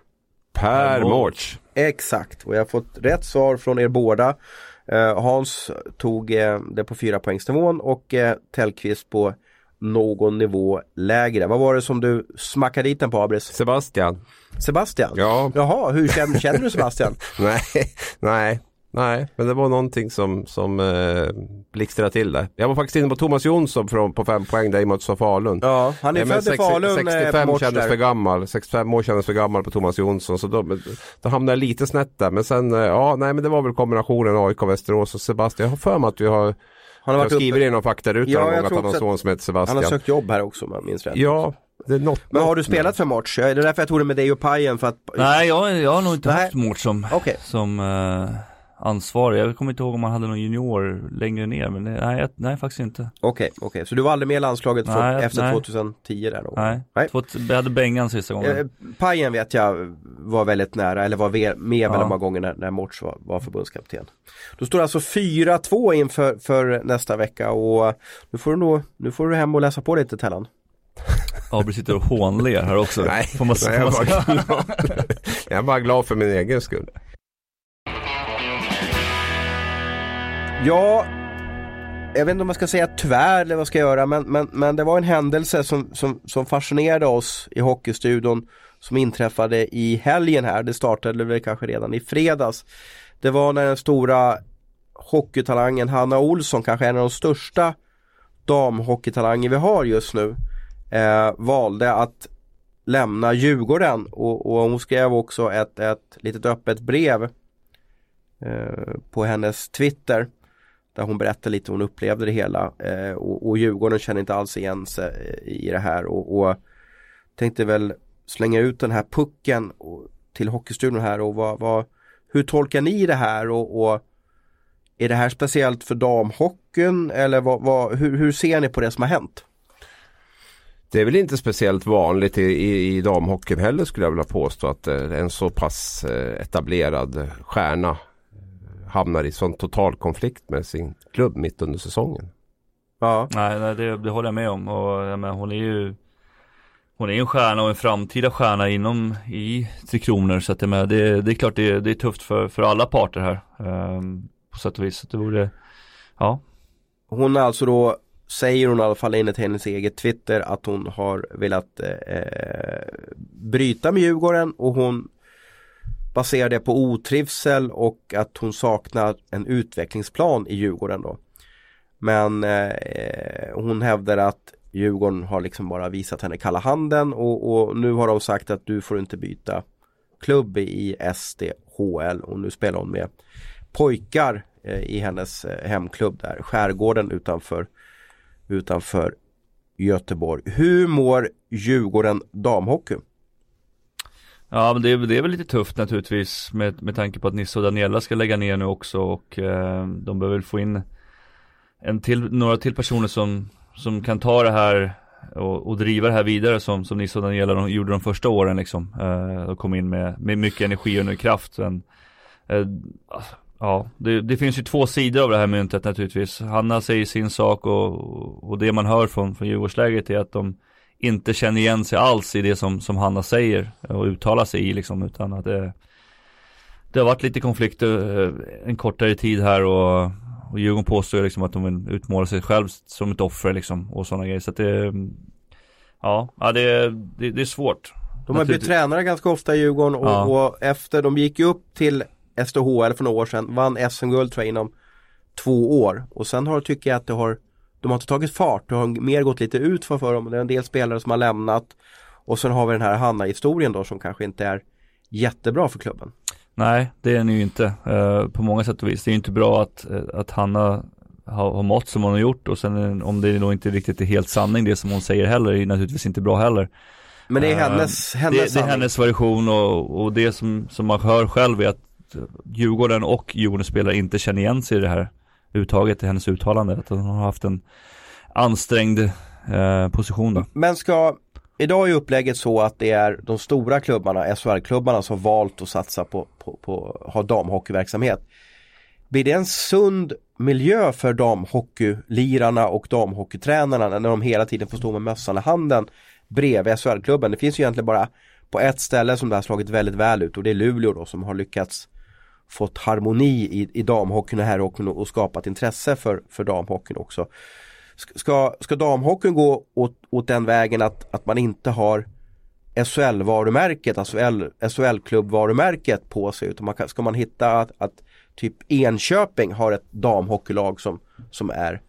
Per Mårts. Exakt, och jag har fått rätt svar från er båda. Eh, Hans tog eh, det på fyra poängsnivån och eh, Tellqvist på någon nivå lägre. Vad var det som du smackade dit den på Abris? Sebastian. Sebastian? Ja. Jaha, hur känner, känner du Sebastian? nej, nej, Nej, men det var någonting som, som eh, blixtrade till där. Jag var faktiskt inne på Thomas Jonsson från, på fem poäng där i mötet Falun. Ja, han är född i Falun. 65 eh, kändes där. för gammal. 65 år kändes för gammal på Thomas Jonsson. Så då, då hamnade jag lite snett där. Men sen, eh, ja, nej men det var väl kombinationen AIK, Västerås och Sebastian. Jag har för mig att vi har han har skrivit i någon faktaruta ja, någon gång att han har en son som heter Sebastian. Han har sökt jobb här också om jag minns rätt. Ja, det är något, Men har du spelat för? Är det därför jag tog det med dig och Pajen? För att... Nej, jag, jag har nog inte Nej. haft Mårts som, okay. som uh ansvarig. Jag kommer inte ihåg om han hade någon junior längre ner men nej, nej faktiskt inte. Okej, okay, okej. Okay. Så du var aldrig med i landslaget nej, efter nej. 2010 där då? Nej, nej. jag hade Bengan sista gången. Eh, Pajen vet jag var väldigt nära, eller var med ja. väldigt många gånger när, när Morts var, var förbundskapten. Då står det alltså 4-2 inför för nästa vecka och nu får du, nog, nu får du hem och läsa på lite Tellan. Abri sitter och hånler här också. Nej, får man, jag, är bara glad. jag är bara glad för min egen skull. Ja, jag vet inte om jag ska säga tyvärr eller vad jag ska göra men, men, men det var en händelse som, som, som fascinerade oss i Hockeystudion som inträffade i helgen här. Det startade väl kanske redan i fredags. Det var när den stora hockeytalangen Hanna Olsson, kanske en av de största damhockeytalanger vi har just nu, eh, valde att lämna Djurgården och, och hon skrev också ett, ett litet öppet brev eh, på hennes Twitter där hon berättar lite hur hon upplevde det hela eh, och, och Djurgården känner inte alls igen sig eh, i det här och, och tänkte väl slänga ut den här pucken och, till Hockeystudion här och vad, vad, hur tolkar ni det här och, och är det här speciellt för damhockeyn eller vad, vad, hur, hur ser ni på det som har hänt? Det är väl inte speciellt vanligt i, i, i damhockeyn heller skulle jag vilja påstå att eh, en så pass eh, etablerad stjärna hamnar i sån total konflikt med sin klubb mitt under säsongen. Ja. Nej, nej det, det håller jag med om och jag menar, hon är ju hon är en stjärna och en framtida stjärna inom i Tre Kronor så att det, med, det, det är klart det, det är tufft för, för alla parter här um, på sätt och vis. Så det vore, ja. Hon är alltså då säger hon i alla fall enligt hennes eget Twitter att hon har velat eh, bryta med Djurgården och hon baserar det på otrivsel och att hon saknar en utvecklingsplan i Djurgården då. Men eh, hon hävdar att Djurgården har liksom bara visat henne kalla handen och, och, nu har de sagt att du får inte byta klubb i SDHL och nu spelar hon med pojkar eh, i hennes eh, hemklubb där, Skärgården utanför utanför Göteborg. Hur mår Djurgården damhockey? Ja men det är, det är väl lite tufft naturligtvis med, med tanke på att Nisse och Daniela ska lägga ner nu också och eh, de behöver få in en till, några till personer som, som kan ta det här och, och driva det här vidare som, som Nisse och Daniela de gjorde de första åren liksom. Eh, och kom in med, med mycket energi och kraft. Men, eh, Ja, det, det, finns ju två sidor av det här myntet naturligtvis. Hanna säger sin sak och, och det man hör från, från Djurgårdsläget är att de inte känner igen sig alls i det som, som Hanna säger och uttalar sig i liksom, utan att det, det har varit lite konflikter eh, en kortare tid här och, och Djurgården påstår liksom att de vill utmåla sig själv som ett offer liksom och sådana grejer. Så att det, ja, ja det, det, det är svårt. De har blivit tränare ganska ofta i Djurgården och, ja. och efter, de gick ju upp till SDHL för några år sedan, vann SM-guld tror jag inom två år och sen har tycker jag att det har de har inte tagit fart, det har mer gått lite ut för, för dem. Det är en del spelare som har lämnat och sen har vi den här Hanna-historien då som kanske inte är jättebra för klubben. Nej, det är den ju inte uh, på många sätt och vis. Det är inte bra att, uh, att Hanna har, har mått som hon har gjort och sen om det då inte riktigt är helt sanning det som hon säger heller är naturligtvis inte bra heller. Men det är hennes, hennes det, det, är hennes version och, och det som, som man hör själv är att Djurgården och Djurgårdens spelare inte känner igen sig i det här uttaget i hennes uttalande. Att hon har haft en ansträngd eh, position då. Men ska, idag är upplägget så att det är de stora klubbarna, SHL-klubbarna som valt att satsa på, på, på ha damhockeyverksamhet. Blir det en sund miljö för damhockeylirarna och damhockeytränarna när de hela tiden får stå med mössan i handen bredvid SHL-klubben? Det finns ju egentligen bara på ett ställe som det har slagit väldigt väl ut och det är Luleå då som har lyckats fått harmoni i, i damhockeyn och herrhockeyn och, och skapat intresse för, för damhockeyn också. Ska, ska damhockeyn gå åt, åt den vägen att, att man inte har SHL-varumärket, alltså SHL-klubbvarumärket på sig utan man kan, ska man hitta att, att typ Enköping har ett damhockeylag som, som är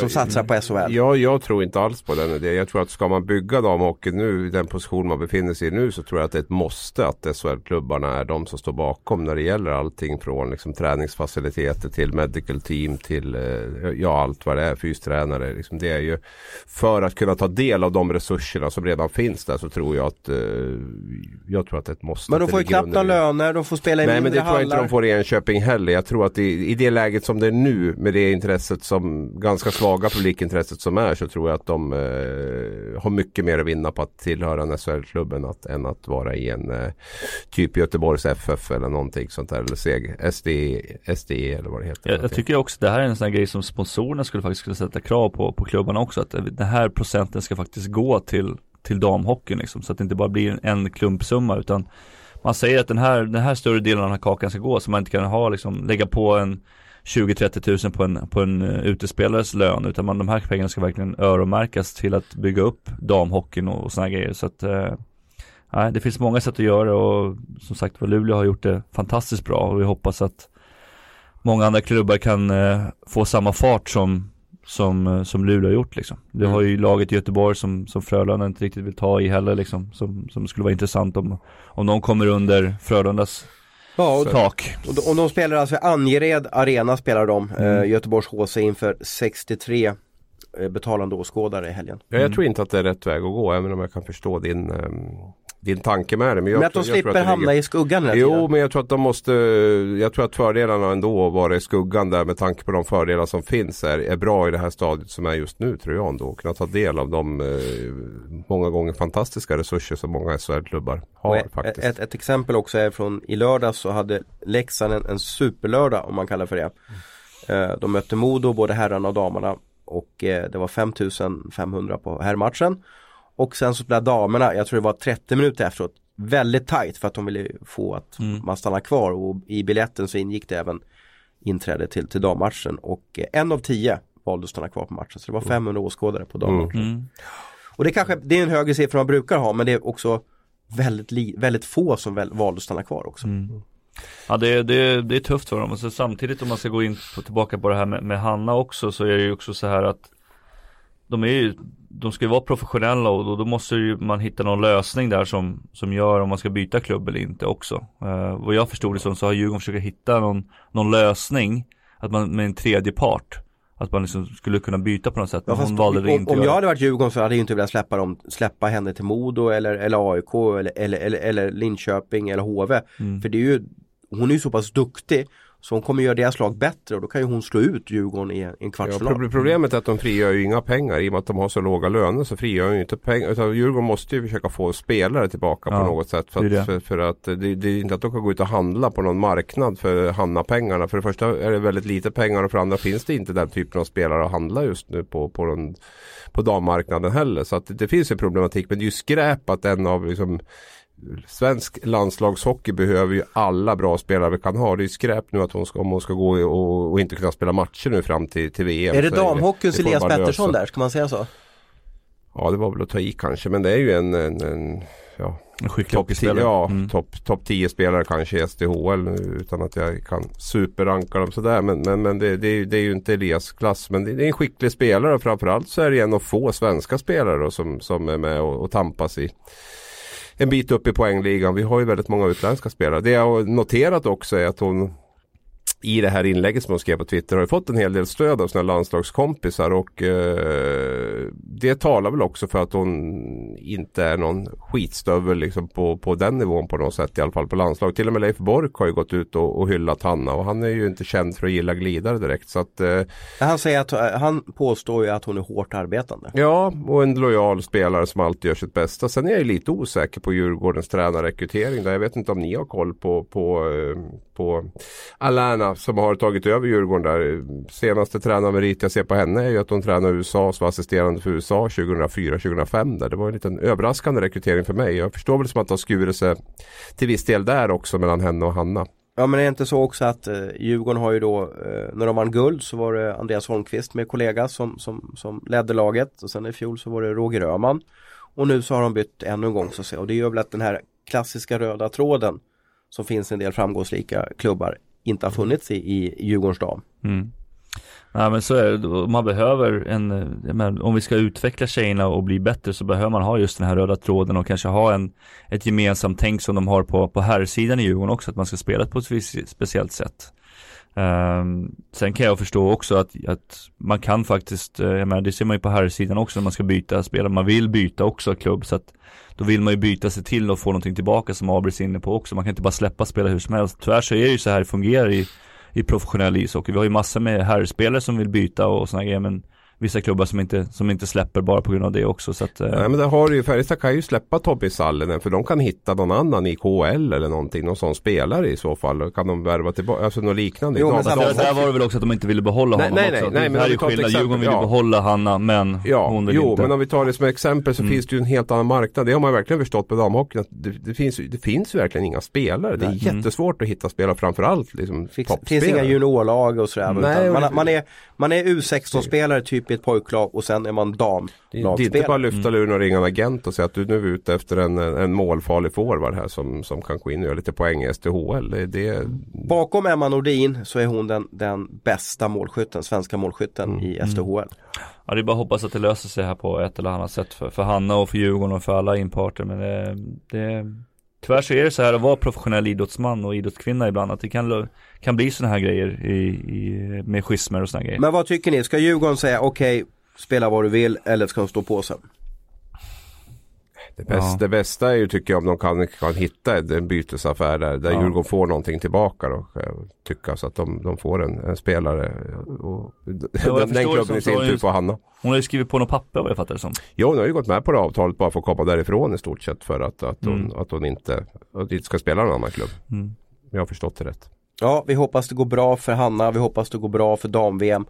som satsar på SHL? Ja, jag tror inte alls på den idén. Jag tror att ska man bygga damhockey nu i den position man befinner sig i nu så tror jag att det är ett måste att SHL-klubbarna är de som står bakom när det gäller allting från liksom, träningsfaciliteter till medical team till eh, ja, allt vad det är, fystränare. Liksom, det är ju för att kunna ta del av de resurserna som redan finns där så tror jag att eh, jag tror att det är ett måste. Men de får ju knappt några löner, de får spela i Nej, mindre men det tror jag inte de får i Enköping heller. Jag tror att i, i det läget som det är nu med det intresset som ganska ganska svaga publikintresset som är så tror jag att de eh, har mycket mer att vinna på att tillhöra en SHL-klubben än att vara i en eh, typ Göteborgs FF eller någonting sånt där. Eller SEG, SDE, SD eller vad det heter. Jag, jag tycker också det här är en sån här grej som sponsorerna skulle faktiskt kunna sätta krav på, på klubbarna också. Att den här procenten ska faktiskt gå till, till damhockeyn liksom. Så att det inte bara blir en klumpsumma utan man säger att den här, den här större delen av den här kakan ska gå så man inte kan ha liksom, lägga på en 20-30 tusen på en, på en eh, utespelares lön utan man, de här pengarna ska verkligen öronmärkas till att bygga upp damhockeyn och, och sådana grejer så att eh, det finns många sätt att göra och som sagt var Luleå har gjort det fantastiskt bra och vi hoppas att många andra klubbar kan eh, få samma fart som som, som Luleå har gjort liksom. Du mm. har ju laget i Göteborg som, som Frölunda inte riktigt vill ta i heller liksom. Som, som skulle vara intressant om, om de kommer under Frölundas ja, och, tak. Och de, och de spelar alltså Angered Arena spelar de, mm. eh, Göteborgs HC inför 63 eh, betalande åskådare i helgen. Ja, jag tror inte att det är rätt väg att gå även om jag kan förstå din um din tanke med det. Men, jag, men att de jag slipper hamna ligger... i skuggan hela Jo, tiden. men jag tror att de måste, jag tror att fördelarna ändå vara i skuggan där med tanke på de fördelar som finns är, är bra i det här stadiet som är just nu tror jag ändå. Kunna ta del av de eh, många gånger fantastiska resurser som många SHL-klubbar har ett, faktiskt. Ett, ett, exempel också är från i lördags så hade Leksand en, en superlördag om man kallar för det. Eh, de mötte Modo, både herrarna och damerna och eh, det var 5500 på herrmatchen. Och sen så spelade damerna, jag tror det var 30 minuter efteråt, väldigt tajt för att de ville få att mm. man stannar kvar och i biljetten så ingick det även inträde till, till dammatchen och eh, en av tio valde att stanna kvar på matchen. Så det var 500 mm. åskådare på dammatchen. Mm. Och det kanske, det är en högre siffra man brukar ha men det är också väldigt, li, väldigt få som väl, valde att stanna kvar också. Mm. Ja det, det, det är tufft för dem och så samtidigt om man ska gå in på, tillbaka på det här med, med Hanna också så är det ju också så här att de är ju de ska ju vara professionella och då, då måste ju man hitta någon lösning där som, som gör om man ska byta klubb eller inte också. Uh, vad jag förstod det som så har Djurgården försökt hitta någon, någon lösning att man med en tredje part att man liksom skulle kunna byta på något sätt. Men ja, hon valde det inte Om jag hade varit Djurgården så hade jag inte velat släppa dem, släppa henne till Modo eller, eller AIK eller, eller, eller, eller Linköping eller HV. Mm. För det är ju, hon är ju så pass duktig så hon kommer göra deras lag bättre och då kan ju hon slå ut Djurgården i en kvartsfinal. Ja, problemet är att de frigör ju inga pengar i och med att de har så låga löner så frigör ju inte pengar. Utan Djurgården måste ju försöka få spelare tillbaka ja, på något sätt. För att, det. För, för att det, det, är inte att de kan gå ut och handla på någon marknad för Hanna-pengarna. För det första är det väldigt lite pengar och för det andra finns det inte den typen av spelare att handla just nu på, på, den, på dammarknaden heller. Så att det, det finns ju problematik men det är ju skräp att en av liksom, Svensk landslagshockey behöver ju alla bra spelare vi kan ha. Det är skräp nu att hon ska, om hon ska gå och, och inte kunna spela matcher nu fram till, till VM. Är det damhockeyns Elias Pettersson där, ska man säga så? Ja det var väl att ta i kanske men det är ju en, en, en ja, en skicklig hockeyspelare. Ja, mm. topp top 10 spelare kanske i SDHL utan att jag kan superranka dem sådär. Men, men, men det, det, är, det är ju inte Elias klass. Men det, det är en skicklig spelare och framförallt så är det en av få svenska spelare då, som, som är med och, och tampas i en bit upp i poängligan. Vi har ju väldigt många utländska spelare. Det jag har noterat också är att hon i det här inlägget som hon skrev på Twitter har ju fått en hel del stöd av sina landslagskompisar och eh, det talar väl också för att hon inte är någon skitstövel liksom på, på den nivån på något sätt i alla fall på landslag. Till och med Leif Bork har ju gått ut och, och hyllat Hanna och han är ju inte känd för att gilla glidare direkt. Så att, eh, han, säger att, han påstår ju att hon är hårt arbetande. Ja, och en lojal spelare som alltid gör sitt bästa. Sen är jag lite osäker på Djurgårdens tränarrekrytering. Där jag vet inte om ni har koll på, på, eh, på Alana som har tagit över Djurgården där. Senaste tränarmerit jag ser på henne är ju att hon tränar USA som assisterande för USA 2004-2005. Där. Det var en liten överraskande rekrytering för mig. Jag förstår väl som att det har skurit sig till viss del där också mellan henne och Hanna. Ja men det är inte så också att eh, Djurgården har ju då, eh, när de vann guld så var det Andreas Holmqvist med kollega som, som, som ledde laget och sen i fjol så var det Roger Öhman. Och nu så har de bytt ännu en gång så att säga och det gör väl att den här klassiska röda tråden som finns i en del framgångsrika klubbar inte har funnits i, i Djurgårdens dam. Mm. Ja men så är det, man behöver en, eh, men, om vi ska utveckla tjejerna och bli bättre så behöver man ha just den här röda tråden och kanske ha en, ett gemensamt tänk som de har på, på herrsidan i Djurgården också, att man ska spela på ett speciellt sätt. Um, sen kan jag förstå också att, att man kan faktiskt, uh, jag menar, det ser man ju på herrsidan också när man ska byta spelare, man vill byta också klubb så att då vill man ju byta sig till och få någonting tillbaka som Abris är inne på också. Man kan inte bara släppa spela hur som helst. Tyvärr så är det ju så här det fungerar i, i professionell ishockey. Vi har ju massor med herrspelare som vill byta och sådana grejer men vissa klubbar som inte, som inte släpper bara på grund av det också. Så att, eh. Nej men det har ju, Färjestad kan ju släppa Tobbe Sallinen för de kan hitta någon annan i KHL eller någonting, någon sån spelare i så fall. Kan de värva tillbaka, alltså något liknande. Jo, men där, där var det väl också att de inte ville behålla honom nej, nej, också. Nej, nej, men här är skillnad, Djurgården vill ja. behålla Hanna men ja, hon vill jo, inte. men om vi tar det som exempel så mm. finns det ju en helt annan marknad. Det har man verkligen förstått på damhockeyn. Det, det, finns, det finns verkligen inga spelare. Det är mm. jättesvårt att hitta spelare framförallt liksom Det finns inga juniorlag och sådär. Nej, man, man, är, man är U16-spelare typ typ i ett pojklag och sen är man damlagsspelare. Det är inte bara lyfta luren och ringa en agent och säga att du nu är ute efter en, en målfarlig forward här som, som kan gå in och göra lite poäng i STHL. Det, det... Bakom Emma Nordin så är hon den, den bästa målskytten, svenska målskytten mm. i STHL. Ja det är bara att hoppas att det löser sig här på ett eller annat sätt för, för Hanna och för Djurgården och för alla inparter men det, det Tyvärr så är det så här att vara professionell idrottsman och idrottskvinna ibland att det kan, kan bli sådana här grejer i, i, med schismer och sådana grejer. Men vad tycker ni? Ska Djurgården säga okej, okay, spela vad du vill eller ska de stå på sen? Det bästa, ja. det bästa är ju tycker jag om de kan, kan hitta en bytesaffär där, där ja. Djurgården får någonting tillbaka då. Tycka så att de, de får en, en spelare. Och, ja, den, den klubben i sin tur får Hanna. Hon har ju skrivit på något papper vad jag fattar det som. Jo, hon har ju gått med på det avtalet bara för att komma därifrån i stort sett för att, att, mm. hon, att hon inte, att inte ska spela någon annan klubb. Mm. Jag har förstått det rätt. Ja, vi hoppas det går bra för Hanna. Vi hoppas det går bra för dam-VM.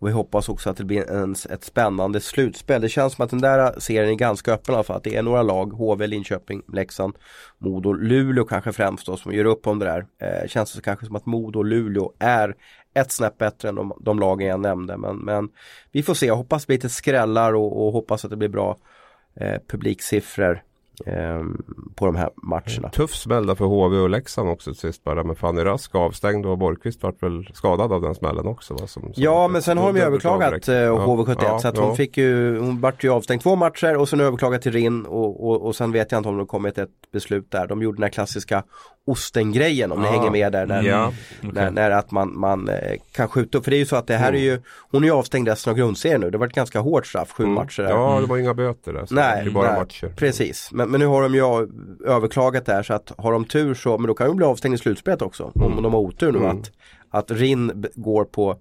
Och vi hoppas också att det blir en, ett spännande slutspel. Det känns som att den där serien är ganska öppen i alla fall. Att det är några lag, HV, Linköping, Leksand, Modo, Luleå kanske främst då som gör upp om det där. Eh, känns det kanske som att Modo och Luleå är ett snäpp bättre än de, de lagen jag nämnde. Men, men vi får se, jag hoppas det blir lite skrällar och, och hoppas att det blir bra eh, publiksiffror. Ehm, på de här matcherna. Tuff smäll för HV och Leksand också sist bara med Fanny Rask avstängd och Borgqvist vart väl skadad av den smällen också. Va? Som, som ja men sen har de ju överklagat eh, HV71 ja, så att ja. hon fick ju, hon vart ju avstängd två matcher och sen överklagat till RIN och, och, och sen vet jag inte om det kommit ett beslut där. De gjorde den här klassiska ostengrejen om ni hänger med där. När, ja, okay. när, när, att man, man eh, kan skjuta upp. För det är ju så att det här mm. är ju, hon är ju avstängd resten av grundserien nu. Det var ett ganska hårt straff, sju mm. matcher. Där. Ja, det var inga böter där. nej, det bara nej, matcher. precis. Men, men nu har de ju överklagat det här så att har de tur så, men då kan de bli avstängda i slutspelet också. Mm. Om de har otur nu mm. att, att RIN går på,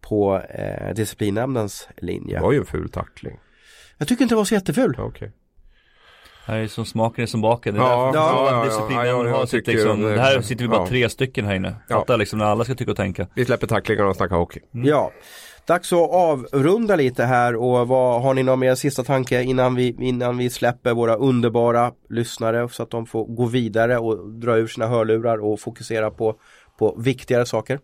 på eh, disciplinnämndens linje. Det var ju en ful tackling. Jag tycker inte det var så jätteful. Okay. Det här är som smaken är som baken. Det, är ja, ja, ja, disciplinen ja, ja, har sitt liksom, det här sitter vi bara tre stycken här inne. Fattar liksom när alla ska tycka och tänka. Vi släpper tacklingarna och snackar hockey. Mm. Ja. Dags att avrunda lite här och vad har ni någon mer sista tanke innan vi, innan vi släpper våra underbara lyssnare så att de får gå vidare och dra ur sina hörlurar och fokusera på, på viktigare saker?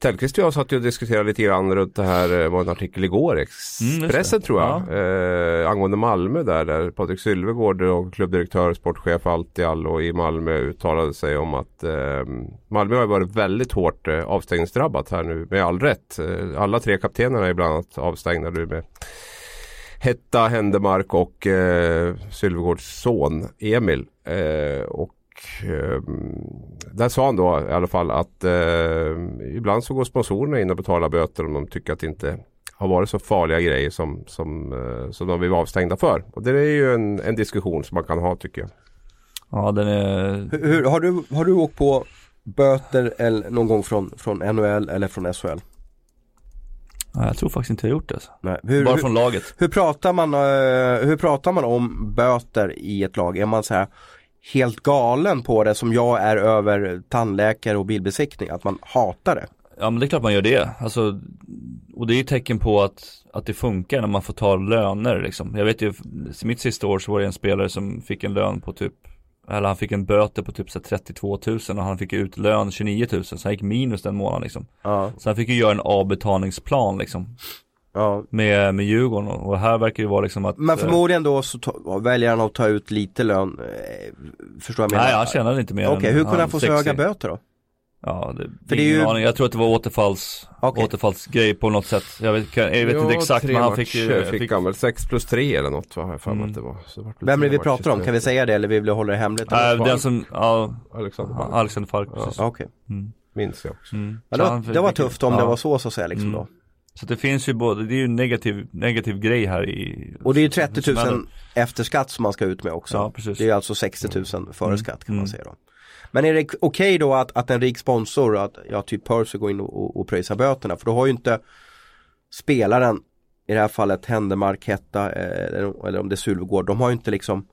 Tellqvist och jag satt ju och diskuterade lite grann runt det här, det var en artikel igår i Expressen mm, tror jag, ja. eh, angående Malmö där, där Patrik Sylvegård och klubbdirektör sportchef Altiallo i Malmö uttalade sig om att eh, Malmö har varit väldigt hårt eh, avstängningsdrabbat här nu med all rätt. Eh, alla tre kaptenerna är bland annat avstängda nu med Hetta, Händemark och eh, Sylvegårds son Emil. Eh, och eh, där sa han då i alla fall att eh, ibland så går sponsorerna in och betalar böter om de tycker att det inte har varit så farliga grejer som, som, eh, som de vill vara avstängda för. Och det är ju en, en diskussion som man kan ha tycker jag. Ja den är... Hur, hur, har, du, har du åkt på böter eller någon gång från, från NHL eller från SHL? Nej, jag tror faktiskt inte jag gjort det. Alltså. Nej. Hur, Bara från laget. Hur pratar, man, uh, hur pratar man om böter i ett lag? Är man så här helt galen på det som jag är över tandläkare och bilbesiktning, att man hatar det. Ja men det är klart man gör det. Alltså, och det är ju tecken på att, att det funkar när man får ta löner liksom. Jag vet ju, mitt sista år så var det en spelare som fick en lön på typ eller han fick en böter på typ så 32 000 och han fick ut lön 29 000 så han gick minus den månaden liksom. Ja. Så han fick ju göra en avbetalningsplan liksom. Ja. Med, med Djurgården och här verkar det vara liksom att Men förmodligen då så ta, väljer han att ta ut lite lön eh, Förstår jag menar? Nej han tjänade inte mer Okej, okay, hur kunde han få så höga böter då? Ja, det, För det är ju... aning. Jag tror att det var återfalls, okay. återfallsgrej på något sätt. Jag vet, jag vet ja, inte exakt men han fick ju fick, fick han väl 6 plus 3 eller något va? Jag mm. att det var. Så det Vem är det vi pratar om? Kan vi säga det eller vill vi hålla det hemligt? Äh, den som, ja, Alexander Falk. Alexander Falk ja. Okej. Okay. Mm. Minns jag också. Mm. Ja, det, var, det var tufft om ja. det var så så att säga liksom mm. då. Så det finns ju både, det är ju en negativ, negativ grej här i Och det är ju 30 000 efter skatt som man ska ut med också. Ja, precis. Det är alltså 60 000 före mm. skatt kan man mm. säga då. Men är det okej okay då att, att en rik sponsor, att ja, typ Percy går in och, och, och pröjsar böterna? För då har ju inte spelaren, i det här fallet Händemark, Hetta eller, eller om det är Sulvegård, de har ju inte liksom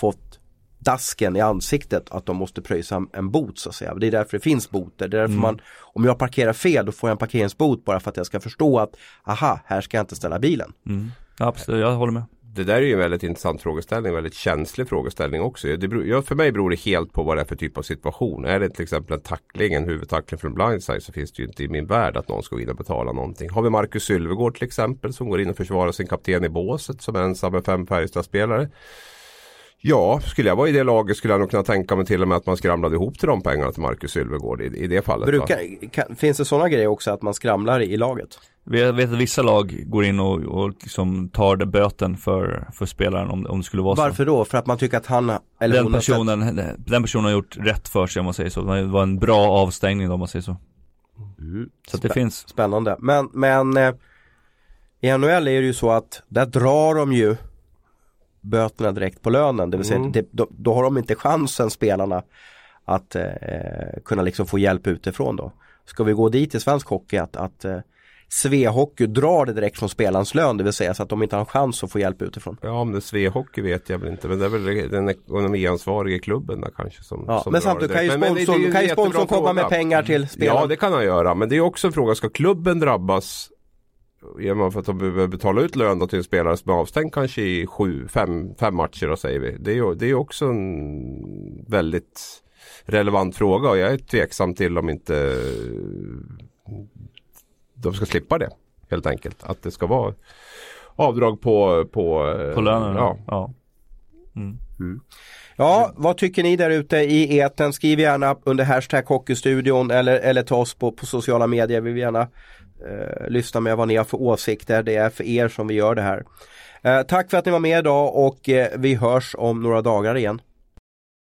fått dasken i ansiktet att de måste pröjsa en bot så att säga. Det är därför det finns boter. Det är därför mm. man, om jag parkerar fel då får jag en parkeringsbot bara för att jag ska förstå att aha, här ska jag inte ställa bilen. Mm. Absolut, jag håller med. det där är ju en väldigt intressant frågeställning, väldigt känslig frågeställning också. Det beror, för mig beror det helt på vad det är för typ av situation. Är det till exempel en tackling, en huvudtackling från blindside så finns det ju inte i min värld att någon ska gå in och betala någonting. Har vi Marcus Sylvegård till exempel som går in och försvarar sin kapten i båset som är ensam med fem Färjestad-spelare. Ja, skulle jag vara i det laget skulle jag nog kunna tänka mig till och med att man skramlade ihop till de pengarna till Marcus Sylvegård i, i det fallet. Brukar, kan, finns det sådana grejer också att man skramlar i laget? Jag vet att vissa lag går in och, och liksom tar det böten för, för spelaren om, om det skulle vara Varför så. Varför då? För att man tycker att han eller den personen, den personen har gjort rätt för sig om man säger så. Det var en bra avstängning då, om man säger så. Mm. Så att det finns. Spännande. Men, men eh, i NHL är det ju så att där drar de ju böterna direkt på lönen. Det vill säga mm. det, då, då, har de inte chansen spelarna att eh, kunna liksom få hjälp utifrån då. Ska vi gå dit i svensk hockey att, att eh, Svehockey drar det direkt från spelarens lön, det vill säga så att de inte har en chans att få hjälp utifrån. Ja, om det är Svehockey vet jag väl inte, men det är väl den ekonomiansvarige klubben där kanske som, ja, som Men samtidigt kan ju sponsorn, kan ju sponsorn komma med pengar till spelarna. Ja, det kan han göra, men det är också en fråga, ska klubben drabbas genom att de behöver betala ut lön till en spelare som är avstängd kanske i sju, fem, fem matcher då säger vi. Det är ju det är också en väldigt relevant fråga och jag är tveksam till om inte de ska slippa det helt enkelt. Att det ska vara avdrag på På, på lönen? Ja. ja. Mm. Mm. Ja, vad tycker ni där ute i eten? Skriv gärna under hashtag Hockeystudion eller, eller ta oss på, på sociala medier. Vi vill gärna eh, lyssna med vad ni har för åsikter. Det är för er som vi gör det här. Eh, tack för att ni var med idag och eh, vi hörs om några dagar igen.